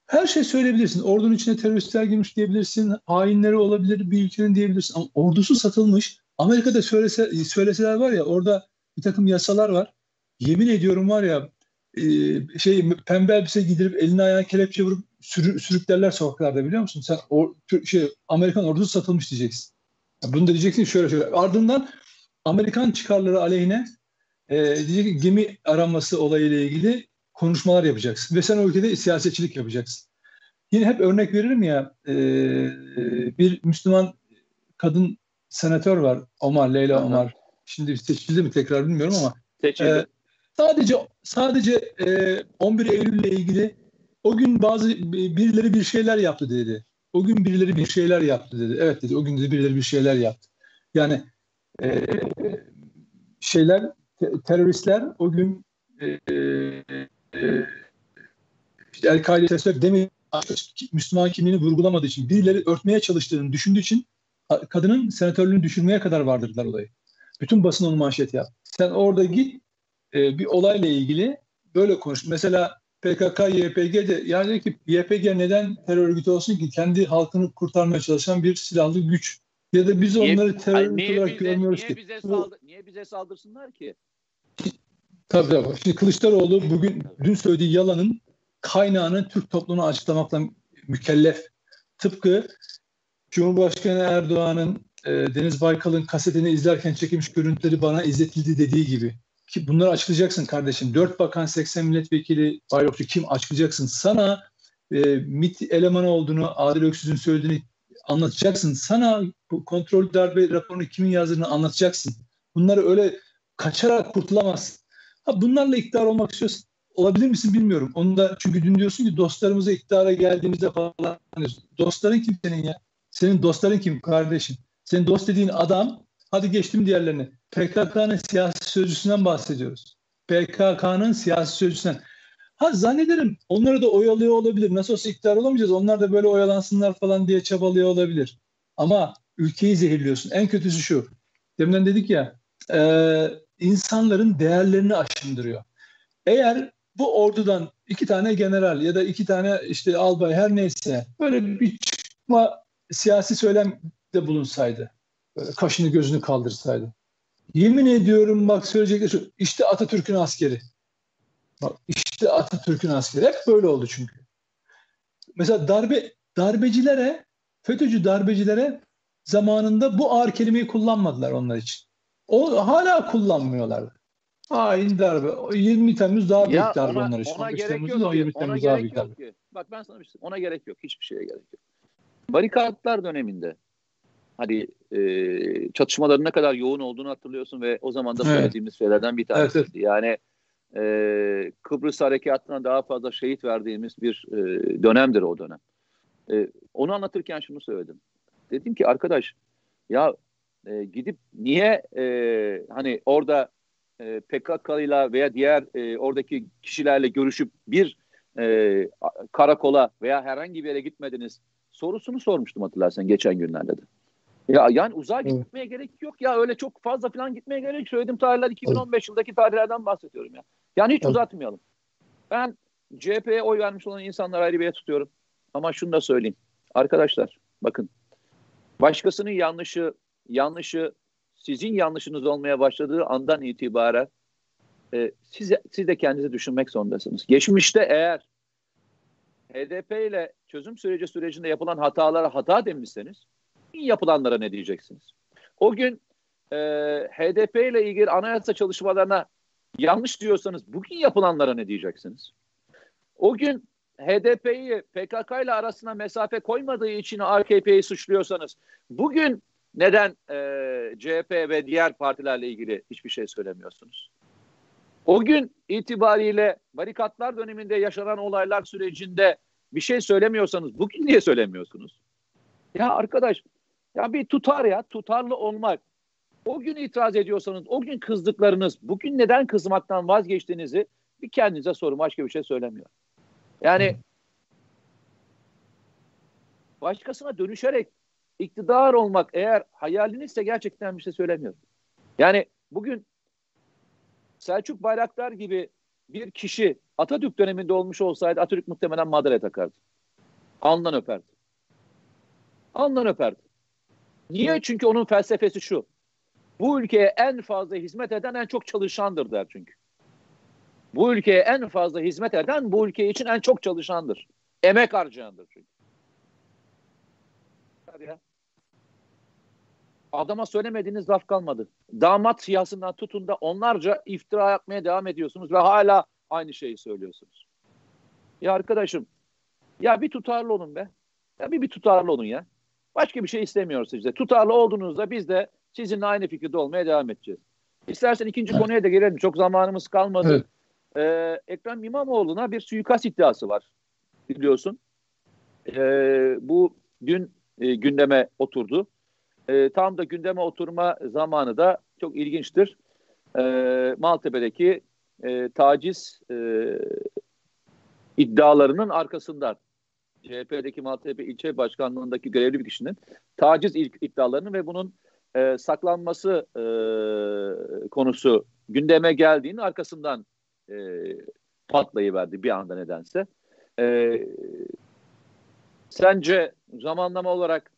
Her şey söyleyebilirsin. Ordunun içine teröristler girmiş diyebilirsin. Hainleri olabilir bir ülkenin diyebilirsin. Ama ordusu satılmış. Amerika'da söylese, söyleseler var ya orada bir takım yasalar var. Yemin ediyorum var ya e, şey pembe elbise giydirip eline ayağına kelepçe vurup sürü, sürüklerler sokaklarda biliyor musun? Sen or, şey Amerikan ordusu satılmış diyeceksin. Bunu da diyeceksin şöyle şöyle. Ardından Amerikan çıkarları aleyhine e, diyecek ki, gemi aranması olayıyla ilgili konuşmalar yapacaksın. Ve sen o ülkede siyasetçilik yapacaksın. Yine hep örnek veririm ya e, bir Müslüman kadın senatör var Omar, Leyla Omar. Şimdi seçildi mi tekrar bilmiyorum ama. Seçildi. E, sadece sadece e, 11 Eylül ile ilgili o gün bazı birileri bir şeyler yaptı dedi. O gün birileri bir şeyler yaptı dedi. Evet dedi. O gün de birileri bir şeyler yaptı. Yani e, şeyler te, teröristler o gün e, e, işte El-Kaide teröristler demin Müslüman kimliğini vurgulamadığı için birileri örtmeye çalıştığını düşündüğü için kadının senatörlüğünü düşürmeye kadar vardırdılar olayı. Bütün basın onu manşet yap. Sen orada git e, bir olayla ilgili böyle konuş. Mesela PKK, YPG de yani ki YPG neden terör örgütü olsun ki kendi halkını kurtarmaya çalışan bir silahlı güç. Ya da biz onları terör örgütü olarak bize, görmüyoruz niye ki. Bize saldır, niye bize saldırsınlar ki? Tabii tabii. Şimdi Kılıçdaroğlu bugün dün söylediği yalanın kaynağını Türk toplumuna açıklamakla mükellef. Tıpkı Cumhurbaşkanı Erdoğan'ın e, Deniz Baykal'ın kasetini izlerken çekilmiş görüntüleri bana izletildi dediği gibi ki bunları açıklayacaksın kardeşim. Dört bakan 80 milletvekili bayrokçu kim açıklayacaksın. Sana e, MIT elemanı olduğunu Adil Öksüz'ün söylediğini anlatacaksın. Sana bu kontrol darbe raporunu kimin yazdığını anlatacaksın. Bunları öyle kaçarak kurtulamazsın. Ha, bunlarla iktidar olmak istiyorsun. Olabilir misin bilmiyorum. Onu da çünkü dün diyorsun ki dostlarımıza iktidara geldiğimizde falan dostların kim senin ya? Senin dostların kim kardeşim? Senin dost dediğin adam hadi geçtim diğerlerini. PKK'nın siyasi sözcüsünden bahsediyoruz. PKK'nın siyasi sözcüsünden. Ha zannederim onları da oyalıyor olabilir. Nasıl olsa iktidar olamayacağız. Onlar da böyle oyalansınlar falan diye çabalıyor olabilir. Ama ülkeyi zehirliyorsun. En kötüsü şu. Deminden dedik ya e, insanların değerlerini aşındırıyor. Eğer bu ordudan iki tane general ya da iki tane işte albay her neyse böyle bir çıkma siyasi söylem de bulunsaydı. Kaşını gözünü kaldırsaydı. Yemin ediyorum bak söyleyecekler şu. İşte Atatürk'ün askeri. Bak işte Atatürk'ün askeri. Hep böyle oldu çünkü. Mesela darbe darbecilere, FETÖ'cü darbecilere zamanında bu ağır kelimeyi kullanmadılar onlar için. O hala kullanmıyorlar. Hain darbe. 20 Temmuz daha büyük ya darbe ona, onlar için. Ona gerek yok ki. 20 Temmuz ona daha büyük darbe. Ki. Bak ben sana bir şey Ona gerek yok. Hiçbir şeye gerek yok. Barikatlar döneminde hani e, çatışmaların ne kadar yoğun olduğunu hatırlıyorsun ve o zaman da söylediğimiz evet. şeylerden bir tanesi. Evet, evet. Yani e, Kıbrıs Harekatı'na daha fazla şehit verdiğimiz bir e, dönemdir o dönem. E, onu anlatırken şunu söyledim. Dedim ki arkadaş ya e, gidip niye e, hani orada e, PKK'yla veya diğer e, oradaki kişilerle görüşüp bir e, karakola veya herhangi bir yere gitmediniz sorusunu sormuştum hatırlarsan geçen günlerde de. Ya yani uzağa gitmeye evet. gerek yok ya öyle çok fazla falan gitmeye gerek yok. Söylediğim tarihler 2015 evet. yıldaki tarihlerden bahsediyorum ya. Yani hiç evet. uzatmayalım. Ben CHP'ye oy vermiş olan insanlar ayrı bir yere tutuyorum. Ama şunu da söyleyeyim. Arkadaşlar bakın başkasının yanlışı yanlışı sizin yanlışınız olmaya başladığı andan itibaren e, siz, siz de kendinizi düşünmek zorundasınız. Geçmişte eğer HDP ile çözüm süreci sürecinde yapılan hatalara hata demişseniz yapılanlara ne diyeceksiniz? O gün e, HDP ile ilgili anayasa çalışmalarına yanlış diyorsanız bugün yapılanlara ne diyeceksiniz? O gün HDP'yi PKK ile arasına mesafe koymadığı için AKP'yi suçluyorsanız bugün neden e, CHP ve diğer partilerle ilgili hiçbir şey söylemiyorsunuz? O gün itibariyle barikatlar döneminde yaşanan olaylar sürecinde bir şey söylemiyorsanız bugün niye söylemiyorsunuz? Ya arkadaş ya bir tutar ya tutarlı olmak. O gün itiraz ediyorsanız, o gün kızdıklarınız, bugün neden kızmaktan vazgeçtiğinizi bir kendinize sorun. Başka bir şey söylemiyor. Yani başkasına dönüşerek iktidar olmak eğer hayalinizse gerçekten bir şey söylemiyorum. Yani bugün Selçuk Bayraktar gibi bir kişi Atatürk döneminde olmuş olsaydı Atatürk muhtemelen madalya takardı. Alnından öperdi. Alnından öperdi. Niye? Çünkü onun felsefesi şu. Bu ülkeye en fazla hizmet eden en çok çalışandır der çünkü. Bu ülkeye en fazla hizmet eden bu ülke için en çok çalışandır. Emek harcayandır çünkü. Ya. Adama söylemediğiniz laf kalmadı. Damat siyasından tutun da onlarca iftira yapmaya devam ediyorsunuz ve hala aynı şeyi söylüyorsunuz. Ya arkadaşım ya bir tutarlı olun be. Ya bir bir tutarlı olun ya. Başka bir şey istemiyoruz size. Tutarlı olduğunuzda biz de sizinle aynı fikirde olmaya devam edeceğiz. İstersen ikinci evet. konuya da gelelim. Çok zamanımız kalmadı. Evet. Ee, Ekrem İmamoğlu'na bir suikast iddiası var. Biliyorsun. Ee, bu dün e, gündeme oturdu. E, tam da gündeme oturma zamanı da çok ilginçtir. E, Maltepe'deki e, taciz e, iddialarının arkasından CHP'deki Maltepe ilçe başkanlığındaki görevli bir kişinin taciz iddialarının ve bunun e, saklanması e, konusu gündeme geldiğinin arkasından e, patlayıverdi bir anda nedense. E, sence zamanlama olarak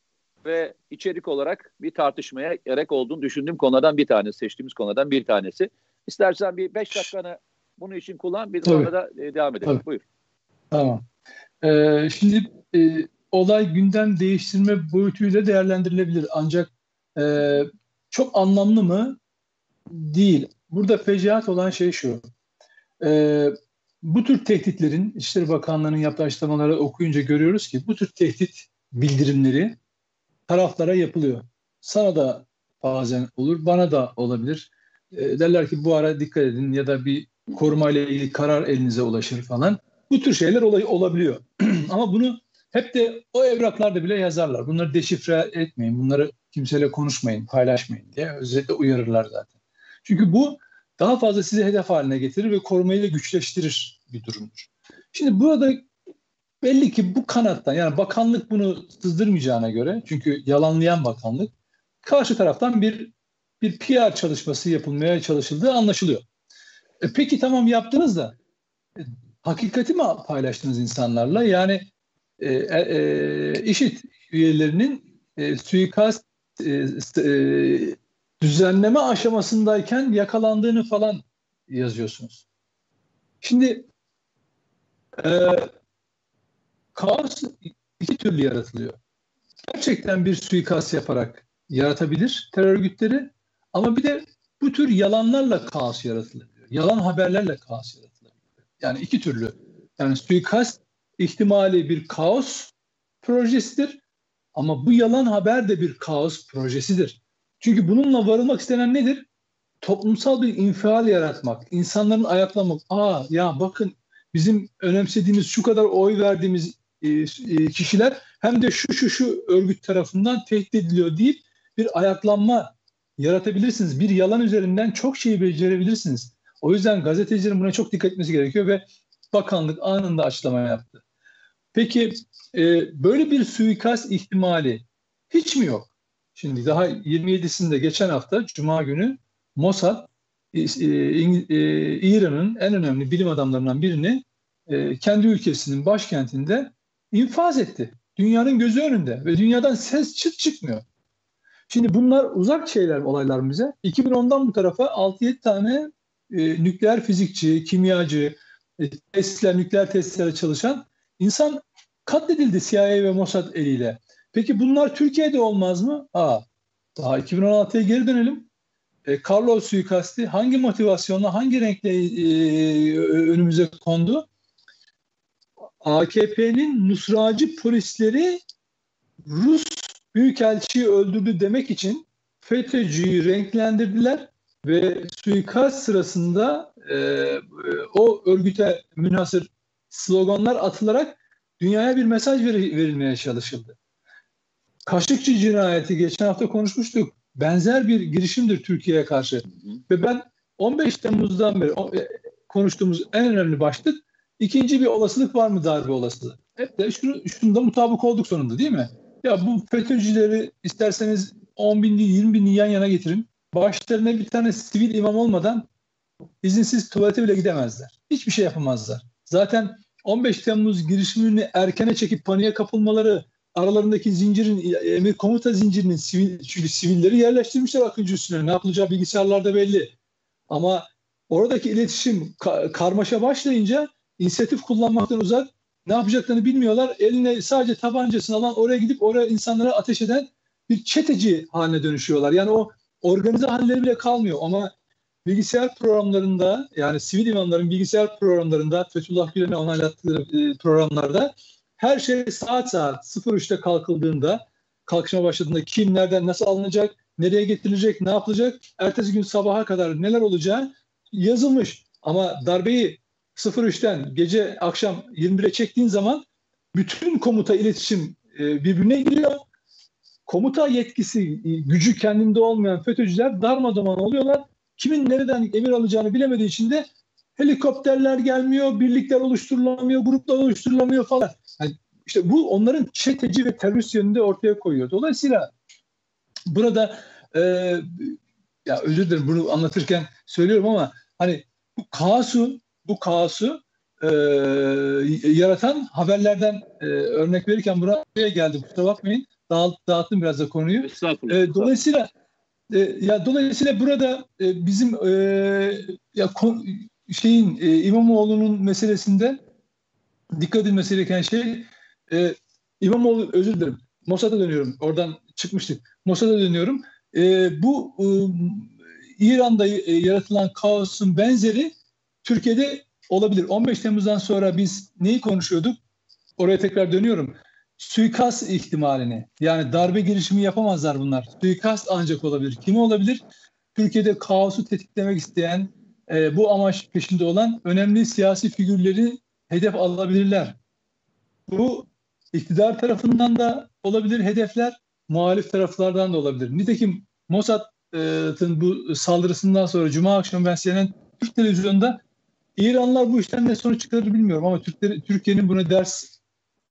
ve içerik olarak bir tartışmaya gerek olduğunu düşündüğüm konulardan bir tanesi, seçtiğimiz konulardan bir tanesi. İstersen bir beş dakikanı bunun için kullan, bir sonra da e, devam edelim. Tabii. Buyur. Tamam. Ee, şimdi e, olay gündem değiştirme boyutuyla değerlendirilebilir. Ancak e, çok anlamlı mı? Değil. Burada fecaat olan şey şu. E, bu tür tehditlerin İçişleri Bakanlığı'nın yaptığı açıklamaları okuyunca görüyoruz ki bu tür tehdit bildirimleri taraflara yapılıyor. Sana da bazen olur, bana da olabilir. E, derler ki bu ara dikkat edin ya da bir korumayla ilgili karar elinize ulaşır falan. Bu tür şeyler olay olabiliyor. Ama bunu hep de o evraklarda bile yazarlar. Bunları deşifre etmeyin, bunları kimseyle konuşmayın, paylaşmayın diye özellikle uyarırlar zaten. Çünkü bu daha fazla sizi hedef haline getirir ve korumayı da güçleştirir bir durumdur. Şimdi burada belli ki bu kanattan yani bakanlık bunu sızdırmayacağına göre çünkü yalanlayan bakanlık karşı taraftan bir bir PR çalışması yapılmaya çalışıldığı anlaşılıyor. E peki tamam yaptınız da e, hakikati mi paylaştınız insanlarla? Yani e, e, e IŞİD üyelerinin e, suikast e, e, düzenleme aşamasındayken yakalandığını falan yazıyorsunuz. Şimdi e, kaos iki türlü yaratılıyor. Gerçekten bir suikast yaparak yaratabilir terör örgütleri ama bir de Bu tür yalanlarla kaos yaratılabiliyor. Yalan haberlerle kaos yaratılabiliyor. Yani iki türlü. Yani suikast ihtimali bir kaos projesidir. Ama bu yalan haber de bir kaos projesidir. Çünkü bununla varılmak istenen nedir? Toplumsal bir infial yaratmak, insanların ayaklamak. Aa ya bakın bizim önemsediğimiz şu kadar oy verdiğimiz e, e, kişiler hem de şu şu şu örgüt tarafından tehdit ediliyor deyip bir ayaklanma yaratabilirsiniz. Bir yalan üzerinden çok şeyi becerebilirsiniz. O yüzden gazetecilerin buna çok dikkat etmesi gerekiyor ve bakanlık anında açıklama yaptı. Peki e, böyle bir suikast ihtimali hiç mi yok? Şimdi daha 27'sinde geçen hafta Cuma günü Mossad e, e, İran'ın en önemli bilim adamlarından birini e, kendi ülkesinin başkentinde infaz etti. Dünyanın gözü önünde ve dünyadan ses çıt çıkmıyor. Şimdi bunlar uzak şeyler olaylar bize. 2010'dan bu tarafa 6-7 tane e, nükleer fizikçi, kimyacı, e, testler, nükleer testlere çalışan insan katledildi CIA ve Mossad eliyle. Peki bunlar Türkiye'de olmaz mı? Aa, daha 2016'ya geri dönelim. E, Carlos suikasti hangi motivasyonla, hangi renkle e, önümüze kondu? AKP'nin nusracı polisleri Rus büyükelçiyi öldürdü demek için FETÖ'cüyü renklendirdiler ve suikast sırasında e, o örgüte münasır sloganlar atılarak dünyaya bir mesaj verilmeye çalışıldı. Kaşıkçı cinayeti geçen hafta konuşmuştuk. Benzer bir girişimdir Türkiye'ye karşı. Hı hı. Ve ben 15 Temmuz'dan beri e, konuştuğumuz en önemli başlık ikinci bir olasılık var mı darbe olasılığı? Hep de şunu, şunda mutabık olduk sonunda değil mi? Ya bu FETÖ'cüleri isterseniz 10 bin değil 20 bin yan yana getirin. Başlarına bir tane sivil imam olmadan izinsiz tuvalete bile gidemezler. Hiçbir şey yapamazlar. Zaten 15 Temmuz girişimini erkene çekip paniğe kapılmaları aralarındaki zincirin, emir komuta zincirinin sivil, çünkü sivilleri yerleştirmişler Akıncı üstüne. Ne yapılacağı bilgisayarlarda belli. Ama oradaki iletişim ka- karmaşa başlayınca inisiyatif kullanmaktan uzak ne yapacaklarını bilmiyorlar. Eline sadece tabancasını alan oraya gidip oraya insanlara ateş eden bir çeteci haline dönüşüyorlar. Yani o organize halleri bile kalmıyor ama bilgisayar programlarında yani sivil imamların bilgisayar programlarında Fethullah Gülen'e onaylattığı e, programlarda her şey saat saat 03'te kalkıldığında kalkışma başladığında kim nereden nasıl alınacak, nereye getirilecek, ne yapılacak, ertesi gün sabaha kadar neler olacağı yazılmış. Ama darbeyi 03'ten gece akşam 21'e çektiğin zaman bütün komuta iletişim e, birbirine giriyor. Komuta yetkisi, e, gücü kendinde olmayan FETÖ'cüler darmadağın oluyorlar. Kimin nereden emir alacağını bilemediği için de helikopterler gelmiyor, birlikler oluşturulamıyor, gruplar oluşturulamıyor falan. Yani işte bu onların çeteci ve terörist yönünde ortaya koyuyor. Dolayısıyla burada e, ya özür dilerim bunu anlatırken söylüyorum ama hani bu kaosu bu kaosu e, yaratan haberlerden e, örnek verirken buraya geldim. Kusura bakmayın. Dağıt, dağıttım biraz da konuyu. E, dolayısıyla e, ya dolayısıyla burada e, bizim e, ya kon, şeyin e, İmamoğlu'nun meselesinde dikkat edilmesi gereken şey e, İmamoğlu özür dilerim. Mossad'a dönüyorum. Oradan çıkmıştık. Mossad'a dönüyorum. E, bu e, İran'da e, yaratılan kaosun benzeri Türkiye'de olabilir. 15 Temmuz'dan sonra biz neyi konuşuyorduk? Oraya tekrar dönüyorum. Suikast ihtimalini. Yani darbe girişimi yapamazlar bunlar. Suikast ancak olabilir. Kim olabilir? Türkiye'de kaosu tetiklemek isteyen, e, bu amaç peşinde olan önemli siyasi figürleri hedef alabilirler. Bu iktidar tarafından da olabilir hedefler, muhalif taraflardan da olabilir. Nitekim Mossad'ın bu saldırısından sonra Cuma akşamı ben CNN Türk televizyonunda İranlılar bu işten ne sonuç çıkarır bilmiyorum ama Türkiye'nin buna ders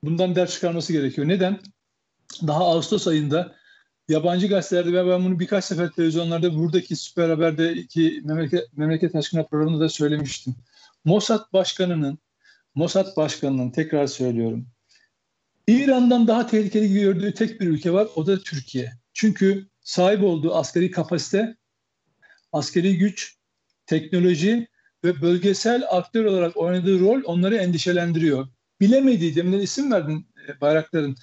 bundan ders çıkarması gerekiyor. Neden? Daha Ağustos ayında yabancı gazetelerde ve ben bunu birkaç sefer televizyonlarda buradaki Süper Haber'deki memleket, memleket aşkına programında da söylemiştim. Mossad Başkanı'nın Mossad Başkanı'nın tekrar söylüyorum. İran'dan daha tehlikeli gördüğü tek bir ülke var o da Türkiye. Çünkü sahip olduğu askeri kapasite, askeri güç, teknoloji ve bölgesel aktör olarak oynadığı rol onları endişelendiriyor. Bilemediği, demin isim verdin e, bayrakların,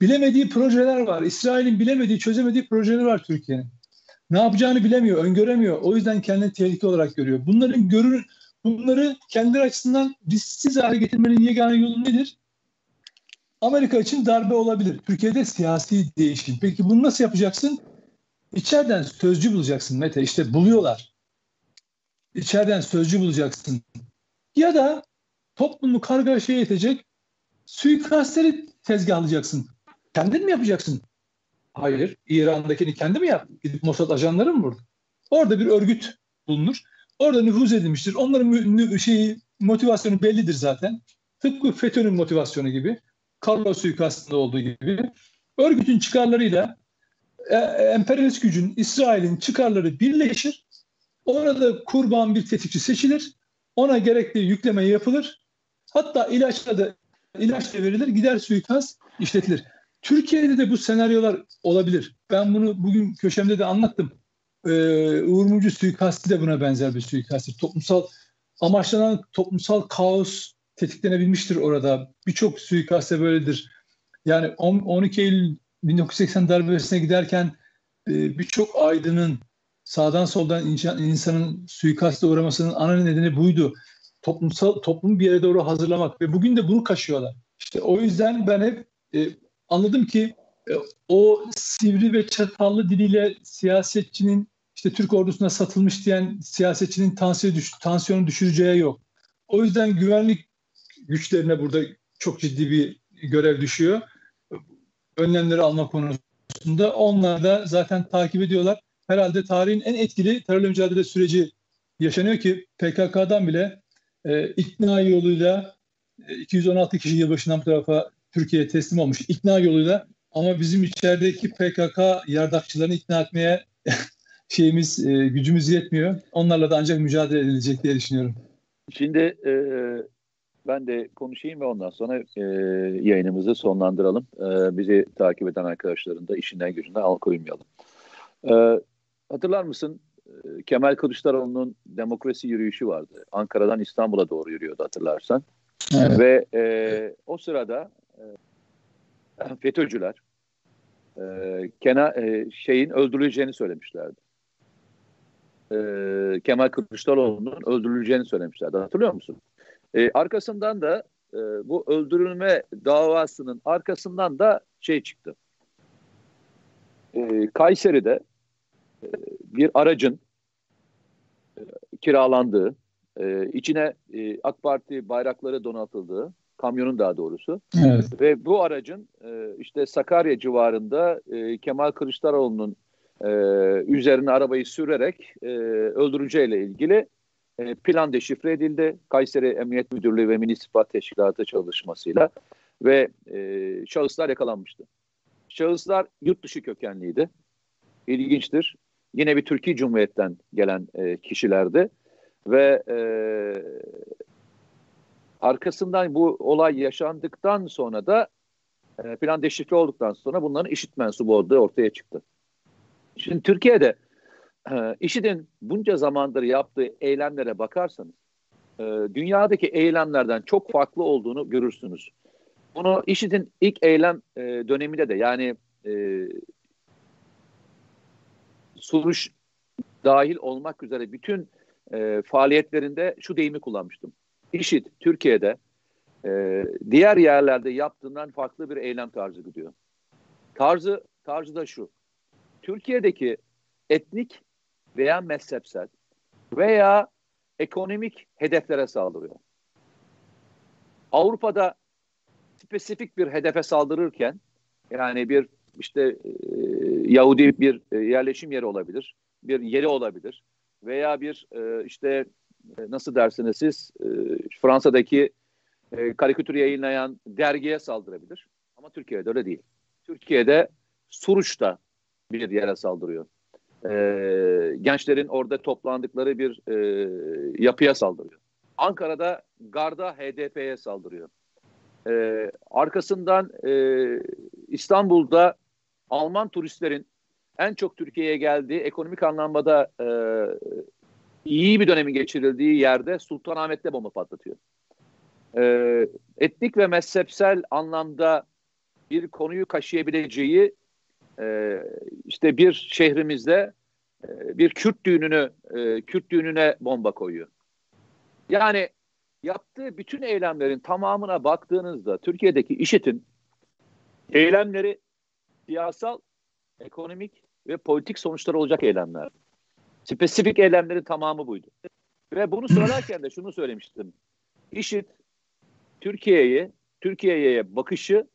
bilemediği projeler var. İsrail'in bilemediği, çözemediği projeler var Türkiye'nin. ne yapacağını bilemiyor, öngöremiyor. O yüzden kendini tehlike olarak görüyor. Bunların görür, bunları kendileri açısından risksiz hale getirmenin yegane yolu nedir? Amerika için darbe olabilir. Türkiye'de siyasi değişim. Peki bunu nasıl yapacaksın? İçeriden sözcü bulacaksın Mete. İşte buluyorlar. İçeriden sözcü bulacaksın. Ya da toplumu kargaşaya yetecek suikastleri tezgahlayacaksın. Kendin mi yapacaksın? Hayır. İran'dakini kendi mi yaptı? Gidip Mossad ajanları mı vurdu? Orada bir örgüt bulunur. Orada nüfuz edilmiştir. Onların şeyi, motivasyonu bellidir zaten. Tıpkı FETÖ'nün motivasyonu gibi. Carlos suikastında olduğu gibi. Örgütün çıkarlarıyla e, emperyalist gücün, İsrail'in çıkarları birleşir. Orada kurban bir tetikçi seçilir. Ona gerekli yükleme yapılır. Hatta ilaçla da ilaç da verilir. Gider suikast işletilir. Türkiye'de de bu senaryolar olabilir. Ben bunu bugün köşemde de anlattım. Ee, Uğur Mumcu suikasti de buna benzer bir suikasttir. Toplumsal amaçlanan toplumsal kaos tetiklenebilmiştir orada. Birçok suikaste böyledir. Yani 12 Eylül 1980 darbesine giderken e, birçok aydının sağdan soldan insanın suikaste uğramasının ana nedeni buydu. Toplumsal toplumu bir yere doğru hazırlamak ve bugün de bunu kaşıyorlar. İşte o yüzden ben hep e, anladım ki e, o sivri ve çatallı diliyle siyasetçinin işte Türk ordusuna satılmış diyen siyasetçinin tansiyonu, düş, tansiyonu düşüreceği yok. O yüzden güvenlik güçlerine burada çok ciddi bir görev düşüyor. Önlemleri alma konusunda. Onlar da zaten takip ediyorlar. Herhalde tarihin en etkili terörle mücadele süreci yaşanıyor ki PKK'dan bile e, ikna yoluyla e, 216 kişi yılbaşından bu tarafa Türkiye'ye teslim olmuş. ikna yoluyla ama bizim içerideki PKK yardakçılarını ikna etmeye şeyimiz, e, gücümüz yetmiyor. Onlarla da ancak mücadele edilecek diye düşünüyorum. Şimdi e, ben de konuşayım ve ondan sonra e, yayınımızı sonlandıralım. E, bizi takip eden arkadaşların da işinden gücünden alıkoymayalım. E, hatırlar mısın? E, Kemal Kılıçdaroğlu'nun demokrasi yürüyüşü vardı. Ankara'dan İstanbul'a doğru yürüyordu hatırlarsan. Evet. Ve e, o sırada e, FETÖ'cüler e, Kena, e, şeyin öldürüleceğini söylemişlerdi. E, Kemal Kılıçdaroğlu'nun öldürüleceğini söylemişlerdi. Hatırlıyor musun? E, arkasından da e, bu öldürülme davasının arkasından da şey çıktı. E, Kayseri'de bir aracın e, kiralandığı, e, içine e, AK Parti bayrakları donatıldığı, kamyonun daha doğrusu. Evet. Ve bu aracın işte Sakarya civarında Kemal Kılıçdaroğlu'nun üzerine arabayı sürerek öldüreceğiyle ilgili plan deşifre edildi. Kayseri Emniyet Müdürlüğü ve Milli İstihbarat Teşkilatı çalışmasıyla ve şahıslar yakalanmıştı. Şahıslar yurt dışı kökenliydi. İlginçtir. Yine bir Türkiye Cumhuriyet'ten gelen e, kişilerdi ve e, arkasından bu olay yaşandıktan sonra da e, plan deşifre olduktan sonra bunların işit mensubu olduğu ortaya çıktı. Şimdi Türkiye'de e, IŞİD'in bunca zamandır yaptığı eylemlere bakarsanız e, dünyadaki eylemlerden çok farklı olduğunu görürsünüz. Bunu IŞİD'in ilk eylem e, döneminde de yani e, Suruş dahil olmak üzere bütün e, faaliyetlerinde şu deyimi kullanmıştım. IŞİD Türkiye'de e, diğer yerlerde yaptığından farklı bir eylem tarzı gidiyor. Tarzı, tarzı da şu. Türkiye'deki etnik veya mezhepsel veya ekonomik hedeflere saldırıyor. Avrupa'da spesifik bir hedefe saldırırken yani bir işte e, Yahudi bir e, yerleşim yeri olabilir, bir yeri olabilir veya bir e, işte e, nasıl dersiniz siz e, Fransa'daki e, karikatür yayınlayan dergiye saldırabilir. Ama Türkiye'de öyle değil. Türkiye'de Suruç'ta bir yere saldırıyor. E, gençlerin orada toplandıkları bir e, yapıya saldırıyor. Ankara'da Garda HDP'ye saldırıyor. E, arkasından e, İstanbul'da Alman turistlerin en çok Türkiye'ye geldiği ekonomik anlamda e, iyi bir dönemi geçirildiği yerde Sultanahmet'te bomba patlatıyor. E, etnik ve mezhepsel anlamda bir konuyu kaşıyabileceği e, işte bir şehrimizde e, bir Kürt düğününü e, Kürt düğününe bomba koyuyor. Yani yaptığı bütün eylemlerin tamamına baktığınızda Türkiye'deki IŞİD'in eylemleri siyasal, ekonomik ve politik sonuçları olacak eylemler. Spesifik eylemlerin tamamı buydu. Ve bunu söylerken de şunu söylemiştim. IŞİD Türkiye'ye Türkiye'ye bakışı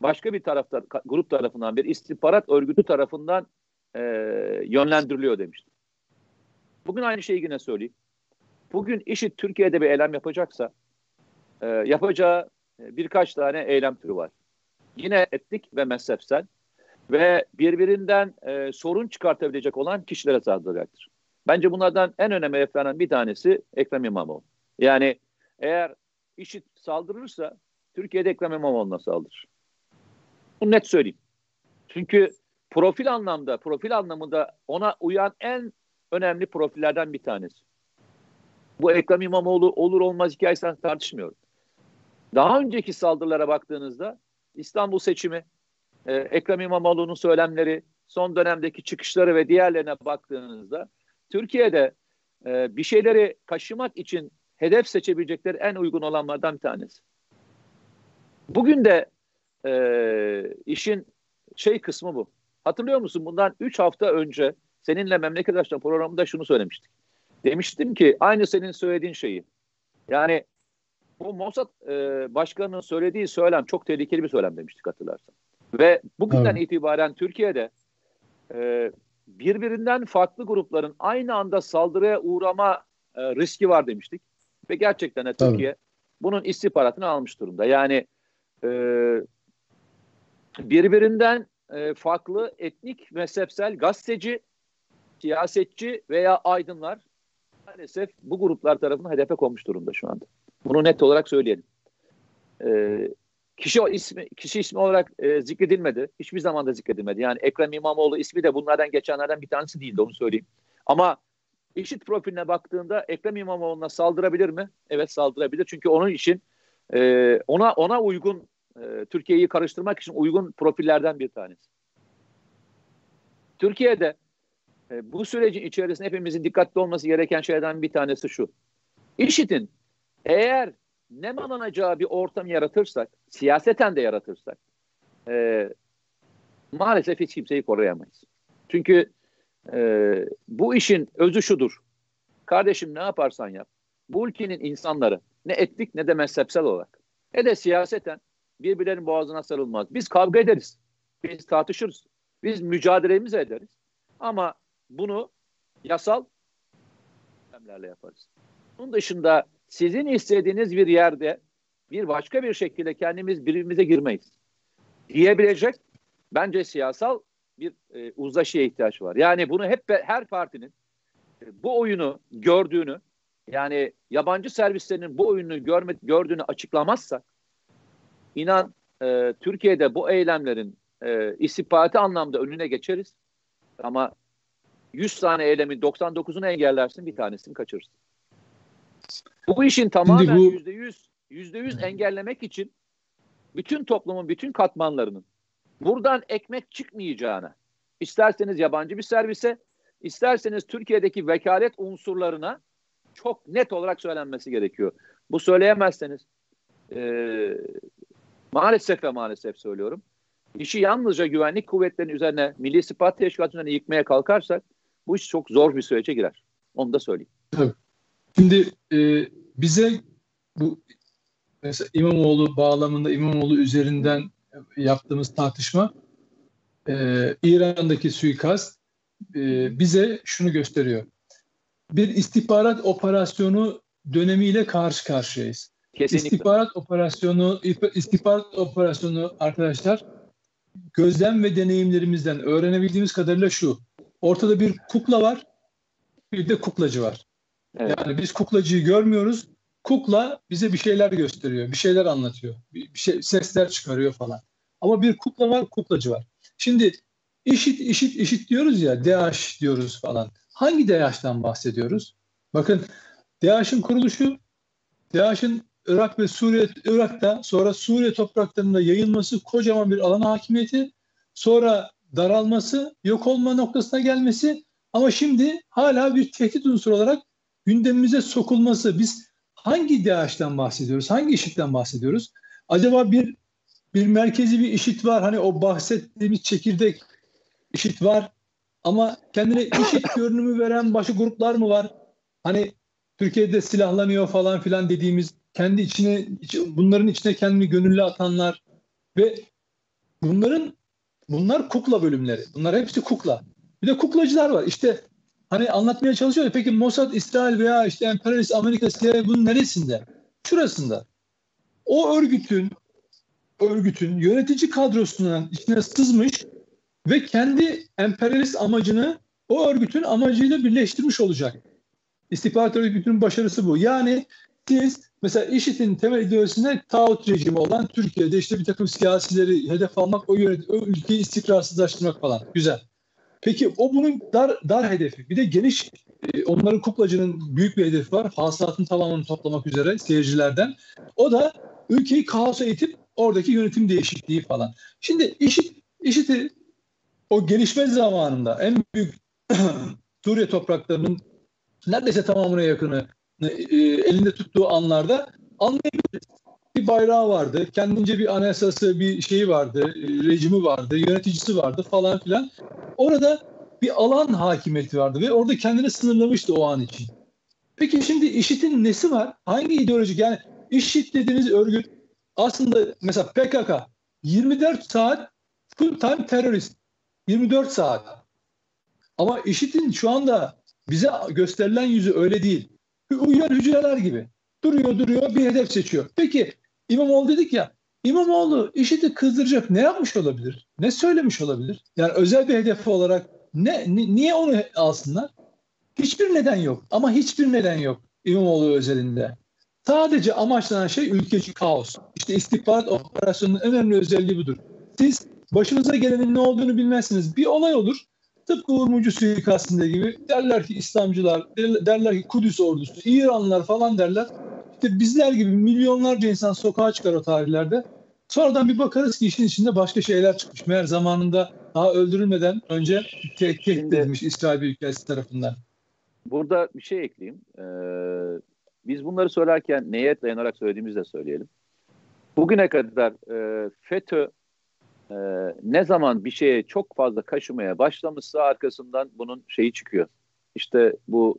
başka bir tarafta grup tarafından bir istihbarat örgütü tarafından e, yönlendiriliyor demiştim. Bugün aynı şeyi yine söyleyeyim. Bugün IŞİD Türkiye'de bir eylem yapacaksa e, yapacağı birkaç tane eylem türü var. Yine etnik ve mezhepsel ve birbirinden e, sorun çıkartabilecek olan kişilere saldıracaktır. Bence bunlardan en önemli hedeflenen bir tanesi Ekrem İmamoğlu. Yani eğer IŞİD saldırırsa Türkiye'de Ekrem İmamoğlu'na saldırır. Bunu net söyleyeyim. Çünkü profil anlamda, profil anlamında ona uyan en önemli profillerden bir tanesi. Bu Ekrem İmamoğlu olur olmaz hikayesinden tartışmıyorum. Daha önceki saldırılara baktığınızda İstanbul seçimi, e, Ekrem İmamoğlu'nun söylemleri, son dönemdeki çıkışları ve diğerlerine baktığınızda Türkiye'de e, bir şeyleri kaşımak için hedef seçebilecekleri en uygun olanlardan bir tanesi. Bugün de e, işin şey kısmı bu. Hatırlıyor musun bundan 3 hafta önce seninle Memleket Aşkına programında şunu söylemiştik. Demiştim ki aynı senin söylediğin şeyi. Yani bu Mossad e, başkanının söylediği söylem çok tehlikeli bir söylem demiştik hatırlarsan. Ve bugünden evet. itibaren Türkiye'de e, birbirinden farklı grupların aynı anda saldırıya uğrama e, riski var demiştik. Ve gerçekten de Türkiye Tabii. bunun istihbaratını almış durumda. Yani e, birbirinden e, farklı etnik, mezhepsel, gazeteci, siyasetçi veya aydınlar maalesef bu gruplar tarafından hedefe konmuş durumda şu anda. Bunu net olarak söyleyelim. E, kişi ismi kişi ismi olarak e, zikredilmedi. Hiçbir zaman da zikredilmedi. Yani Ekrem İmamoğlu ismi de bunlardan geçenlerden bir tanesi değildi onu söyleyeyim. Ama IŞİD profiline baktığında Ekrem İmamoğlu'na saldırabilir mi? Evet saldırabilir. Çünkü onun için e, ona ona uygun e, Türkiye'yi karıştırmak için uygun profillerden bir tanesi. Türkiye'de e, bu sürecin içerisinde hepimizin dikkatli olması gereken şeylerden bir tanesi şu. IŞİD'in eğer ne mananacağı bir ortam yaratırsak, siyaseten de yaratırsak e, maalesef hiç kimseyi koruyamayız. Çünkü e, bu işin özü şudur. Kardeşim ne yaparsan yap. Bu ülkenin insanları ne etnik ne de mezhepsel olarak ne de siyaseten birbirlerinin boğazına sarılmaz. Biz kavga ederiz. Biz tartışırız. Biz mücadelemizi ederiz. Ama bunu yasal yöntemlerle yaparız. Bunun dışında sizin istediğiniz bir yerde bir başka bir şekilde kendimiz birbirimize girmeyiz. Diyebilecek bence siyasal bir e, uzlaşıya ihtiyaç var. Yani bunu hep her partinin e, bu oyunu gördüğünü yani yabancı servislerinin bu oyunu görme, gördüğünü açıklamazsa inan e, Türkiye'de bu eylemlerin e, istihbarati anlamda önüne geçeriz. Ama 100 tane eylemin 99'unu engellersin bir tanesini kaçırırsın. Bu işin tamamen yüz yüzde yüz engellemek için bütün toplumun bütün katmanlarının buradan ekmek çıkmayacağına isterseniz yabancı bir servise isterseniz Türkiye'deki vekalet unsurlarına çok net olarak söylenmesi gerekiyor. Bu söyleyemezseniz e, maalesef ve maalesef söylüyorum. İşi yalnızca güvenlik kuvvetlerinin üzerine Milli İstihbarat Teşkilatı'nın yıkmaya kalkarsak bu iş çok zor bir sürece girer. Onu da söyleyeyim. Tabii. Şimdi e, bize bu mesela İmamoğlu bağlamında İmamoğlu üzerinden yaptığımız tartışma e, İran'daki suikast e, bize şunu gösteriyor. Bir istihbarat operasyonu dönemiyle karşı karşıyayız. Kesinlikle. İstihbarat operasyonu istihbarat operasyonu arkadaşlar gözlem ve deneyimlerimizden öğrenebildiğimiz kadarıyla şu. Ortada bir kukla var, bir de kuklacı var. Evet. Yani biz kuklacıyı görmüyoruz. Kukla bize bir şeyler gösteriyor, bir şeyler anlatıyor, bir, şey sesler çıkarıyor falan. Ama bir kukla var, kuklacı var. Şimdi işit, işit, işit diyoruz ya, DAEŞ diyoruz falan. Hangi DAEŞ'ten bahsediyoruz? Bakın DAEŞ'in kuruluşu, DAEŞ'in Irak ve Suriye, Irak'ta sonra Suriye topraklarında yayılması kocaman bir alan hakimiyeti, sonra daralması, yok olma noktasına gelmesi, Ama şimdi hala bir tehdit unsuru olarak gündemimize sokulması. Biz hangi DAEŞ'ten bahsediyoruz? Hangi IŞİD'den bahsediyoruz? Acaba bir bir merkezi bir IŞİD var. Hani o bahsettiğimiz çekirdek IŞİD var. Ama kendine IŞİD görünümü veren başka gruplar mı var? Hani Türkiye'de silahlanıyor falan filan dediğimiz kendi içine bunların içine kendini gönüllü atanlar ve bunların bunlar kukla bölümleri. Bunlar hepsi kukla. Bir de kuklacılar var. İşte hani anlatmaya çalışıyor. Peki Mossad, İsrail veya işte emperyalist Amerika CIA bunun neresinde? Şurasında. O örgütün örgütün yönetici kadrosunun içine sızmış ve kendi emperyalist amacını o örgütün amacıyla birleştirmiş olacak. İstihbarat örgütünün başarısı bu. Yani siz mesela IŞİD'in temel ideolojisinde tağut rejimi olan Türkiye'de işte bir takım siyasileri hedef almak, o, yönet o ülkeyi istikrarsızlaştırmak falan. Güzel. Peki o bunun dar, dar hedefi. Bir de geniş e, onların kuklacının büyük bir hedefi var. Hasılatın tamamını toplamak üzere seyircilerden. O da ülkeyi kaosa itip oradaki yönetim değişikliği falan. Şimdi IŞİD, IŞİD'i o gelişme zamanında en büyük Suriye topraklarının neredeyse tamamına yakını e, elinde tuttuğu anlarda anlayabiliriz. Bir bayrağı vardı, kendince bir anayasası, bir şeyi vardı, e, rejimi vardı, yöneticisi vardı falan filan. Orada bir alan hakimiyeti vardı ve orada kendini sınırlamıştı o an için. Peki şimdi IŞİD'in nesi var? Hangi ideolojik? Yani IŞİD dediğiniz örgüt aslında mesela PKK 24 saat full time terörist. 24 saat. Ama IŞİD'in şu anda bize gösterilen yüzü öyle değil. Uyuyan hücreler gibi. Duruyor duruyor bir hedef seçiyor. Peki İmamoğlu dedik ya İmamoğlu IŞİD'i kızdıracak ne yapmış olabilir? Ne söylemiş olabilir? Yani özel bir hedefi olarak ne, ni, niye onu alsınlar? Hiçbir neden yok. Ama hiçbir neden yok İmamoğlu özelinde. Sadece amaçlanan şey ülkeci kaos. İşte istihbarat operasyonunun önemli özelliği budur. Siz başınıza gelenin ne olduğunu bilmezsiniz. Bir olay olur. Tıpkı Uğur Mumcu suikastinde gibi derler ki İslamcılar, derler ki Kudüs ordusu, İranlılar falan derler. İşte bizler gibi milyonlarca insan sokağa çıkar o tarihlerde. Sonradan bir bakarız ki işin içinde başka şeyler çıkmış. Meğer zamanında daha öldürülmeden önce tehdit edilmiş İsrail Büyükelçisi tarafından. Burada bir şey ekleyeyim. Ee, biz bunları söylerken neye dayanarak söylediğimizi de söyleyelim. Bugüne kadar e, FETÖ e, ne zaman bir şeye çok fazla kaşımaya başlamışsa arkasından bunun şeyi çıkıyor. İşte bu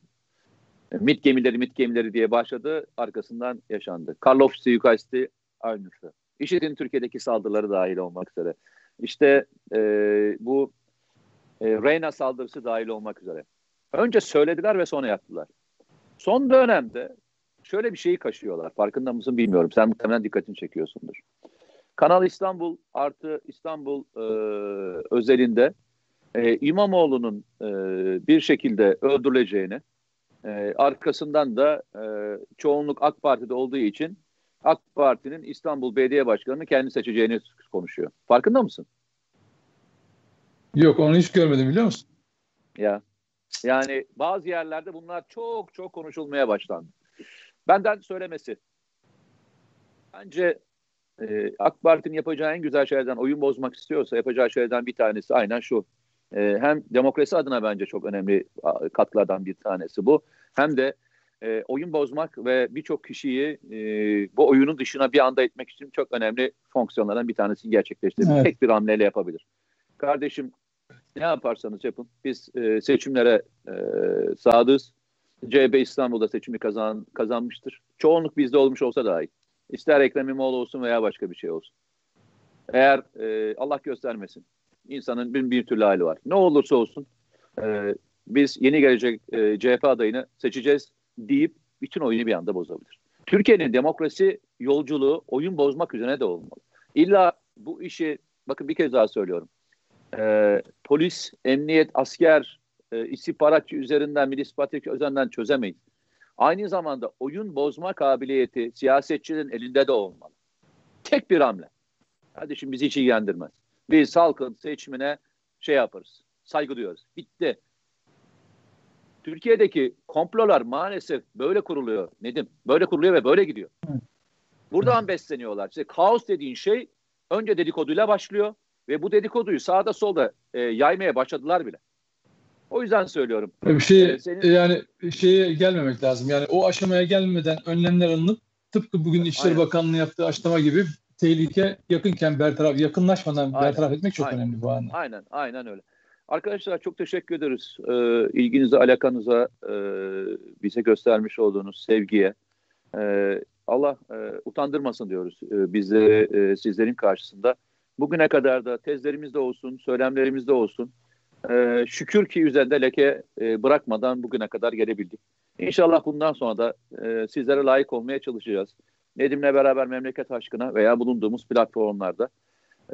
MIT gemileri MIT gemileri diye başladı arkasından yaşandı. Karlov suikasti aynısı. IŞİD'in Türkiye'deki saldırıları dahil olmak üzere. İşte e, bu e, Reyna saldırısı dahil olmak üzere. Önce söylediler ve sonra yaptılar. Son dönemde şöyle bir şeyi kaşıyorlar. Farkında mısın bilmiyorum. Sen muhtemelen dikkatini çekiyorsundur. Kanal İstanbul artı İstanbul e, özelinde e, İmamoğlu'nun e, bir şekilde öldürüleceğini, e, arkasından da e, çoğunluk AK Parti'de olduğu için AK Parti'nin İstanbul Belediye Başkanı'nı kendi seçeceğini konuşuyor. Farkında mısın? Yok onu hiç görmedim biliyor musun? Ya yani bazı yerlerde bunlar çok çok konuşulmaya başlandı. Benden söylemesi. Bence e, AK Parti'nin yapacağı en güzel şeylerden oyun bozmak istiyorsa yapacağı şeylerden bir tanesi aynen şu. E, hem demokrasi adına bence çok önemli katkılardan bir tanesi bu. Hem de e, oyun bozmak ve birçok kişiyi e, bu oyunun dışına bir anda etmek için çok önemli fonksiyonlardan bir tanesi gerçekleştirmek. Evet. Tek bir hamleyle yapabilir. Kardeşim ne yaparsanız yapın. Biz e, seçimlere e, sadığız. CHP İstanbul'da seçimi kazan, kazanmıştır. Çoğunluk bizde olmuş olsa dahi. İster Ekrem İmamoğlu olsun veya başka bir şey olsun. Eğer e, Allah göstermesin insanın bin bir türlü hali var. Ne olursa olsun e, biz yeni gelecek e, CHP adayını seçeceğiz deyip bütün oyunu bir anda bozabilir. Türkiye'nin demokrasi yolculuğu oyun bozmak üzerine de olmalı. İlla bu işi bakın bir kez daha söylüyorum. E, polis, emniyet, asker, e, istihbaratçı üzerinden, istihbaratçı üzerinden çözemeyiz. Aynı zamanda oyun bozma kabiliyeti siyasetçinin elinde de olmalı. Tek bir hamle. Hadi şimdi bizi hiç ilgilendirmez. Biz halkın seçimine şey yaparız. Saygı duyuyoruz. Bitti. Türkiye'deki komplolar maalesef böyle kuruluyor Nedim. Böyle kuruluyor ve böyle gidiyor. Buradan besleniyorlar. İşte kaos dediğin şey önce dedikoduyla başlıyor ve bu dedikoduyu sağda solda e, yaymaya başladılar bile. O yüzden söylüyorum. Bir şey ee, senin... yani şeye gelmemek lazım. Yani o aşamaya gelmeden önlemler alınıp tıpkı bugün İçişleri Aynen. Bakanlığı yaptığı açıklama gibi tehlike yakınken bertaraf, yakınlaşmadan aynen, bertaraf etmek çok aynen, önemli bu anda. Aynen, aynen öyle. Arkadaşlar çok teşekkür ederiz. Ee, ilginize, alakanıza, e, bize göstermiş olduğunuz sevgiye. E, Allah e, utandırmasın diyoruz e, bizleri e, sizlerin karşısında. Bugüne kadar da tezlerimizde olsun, söylemlerimizde olsun. E, şükür ki üzerinde leke e, bırakmadan bugüne kadar gelebildik. İnşallah bundan sonra da e, sizlere layık olmaya çalışacağız. Nedim'le beraber memleket aşkına veya bulunduğumuz platformlarda.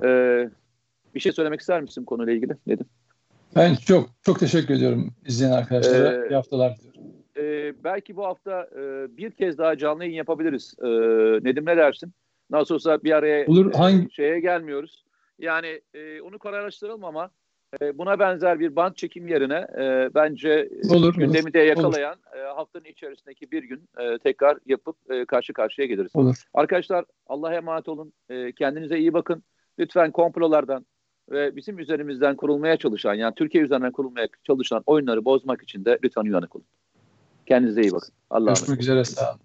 Ee, bir şey söylemek ister misin konuyla ilgili Nedim? Ben çok çok teşekkür ediyorum izleyen arkadaşlara. Ee, İyi haftalar diliyorum. E, belki bu hafta e, bir kez daha canlı yayın yapabiliriz. E, Nedim ne dersin? Nasıl olsa bir araya Olur, hangi... şeye gelmiyoruz. Yani e, onu kararlaştıralım ama e, buna benzer bir band çekim yerine e, bence olur, gündemi olur. de yakalayan olur. E, haftanın içerisindeki bir gün e, tekrar yapıp e, karşı karşıya geliriz. Olur. Arkadaşlar Allah'a emanet olun. E, kendinize iyi bakın. Lütfen komplolardan ve bizim üzerimizden kurulmaya çalışan yani Türkiye üzerinden kurulmaya çalışan oyunları bozmak için de lütfen uyanık olun. Kendinize iyi bakın. Allah'a emanet Görüşmek üzere. Sağ olun.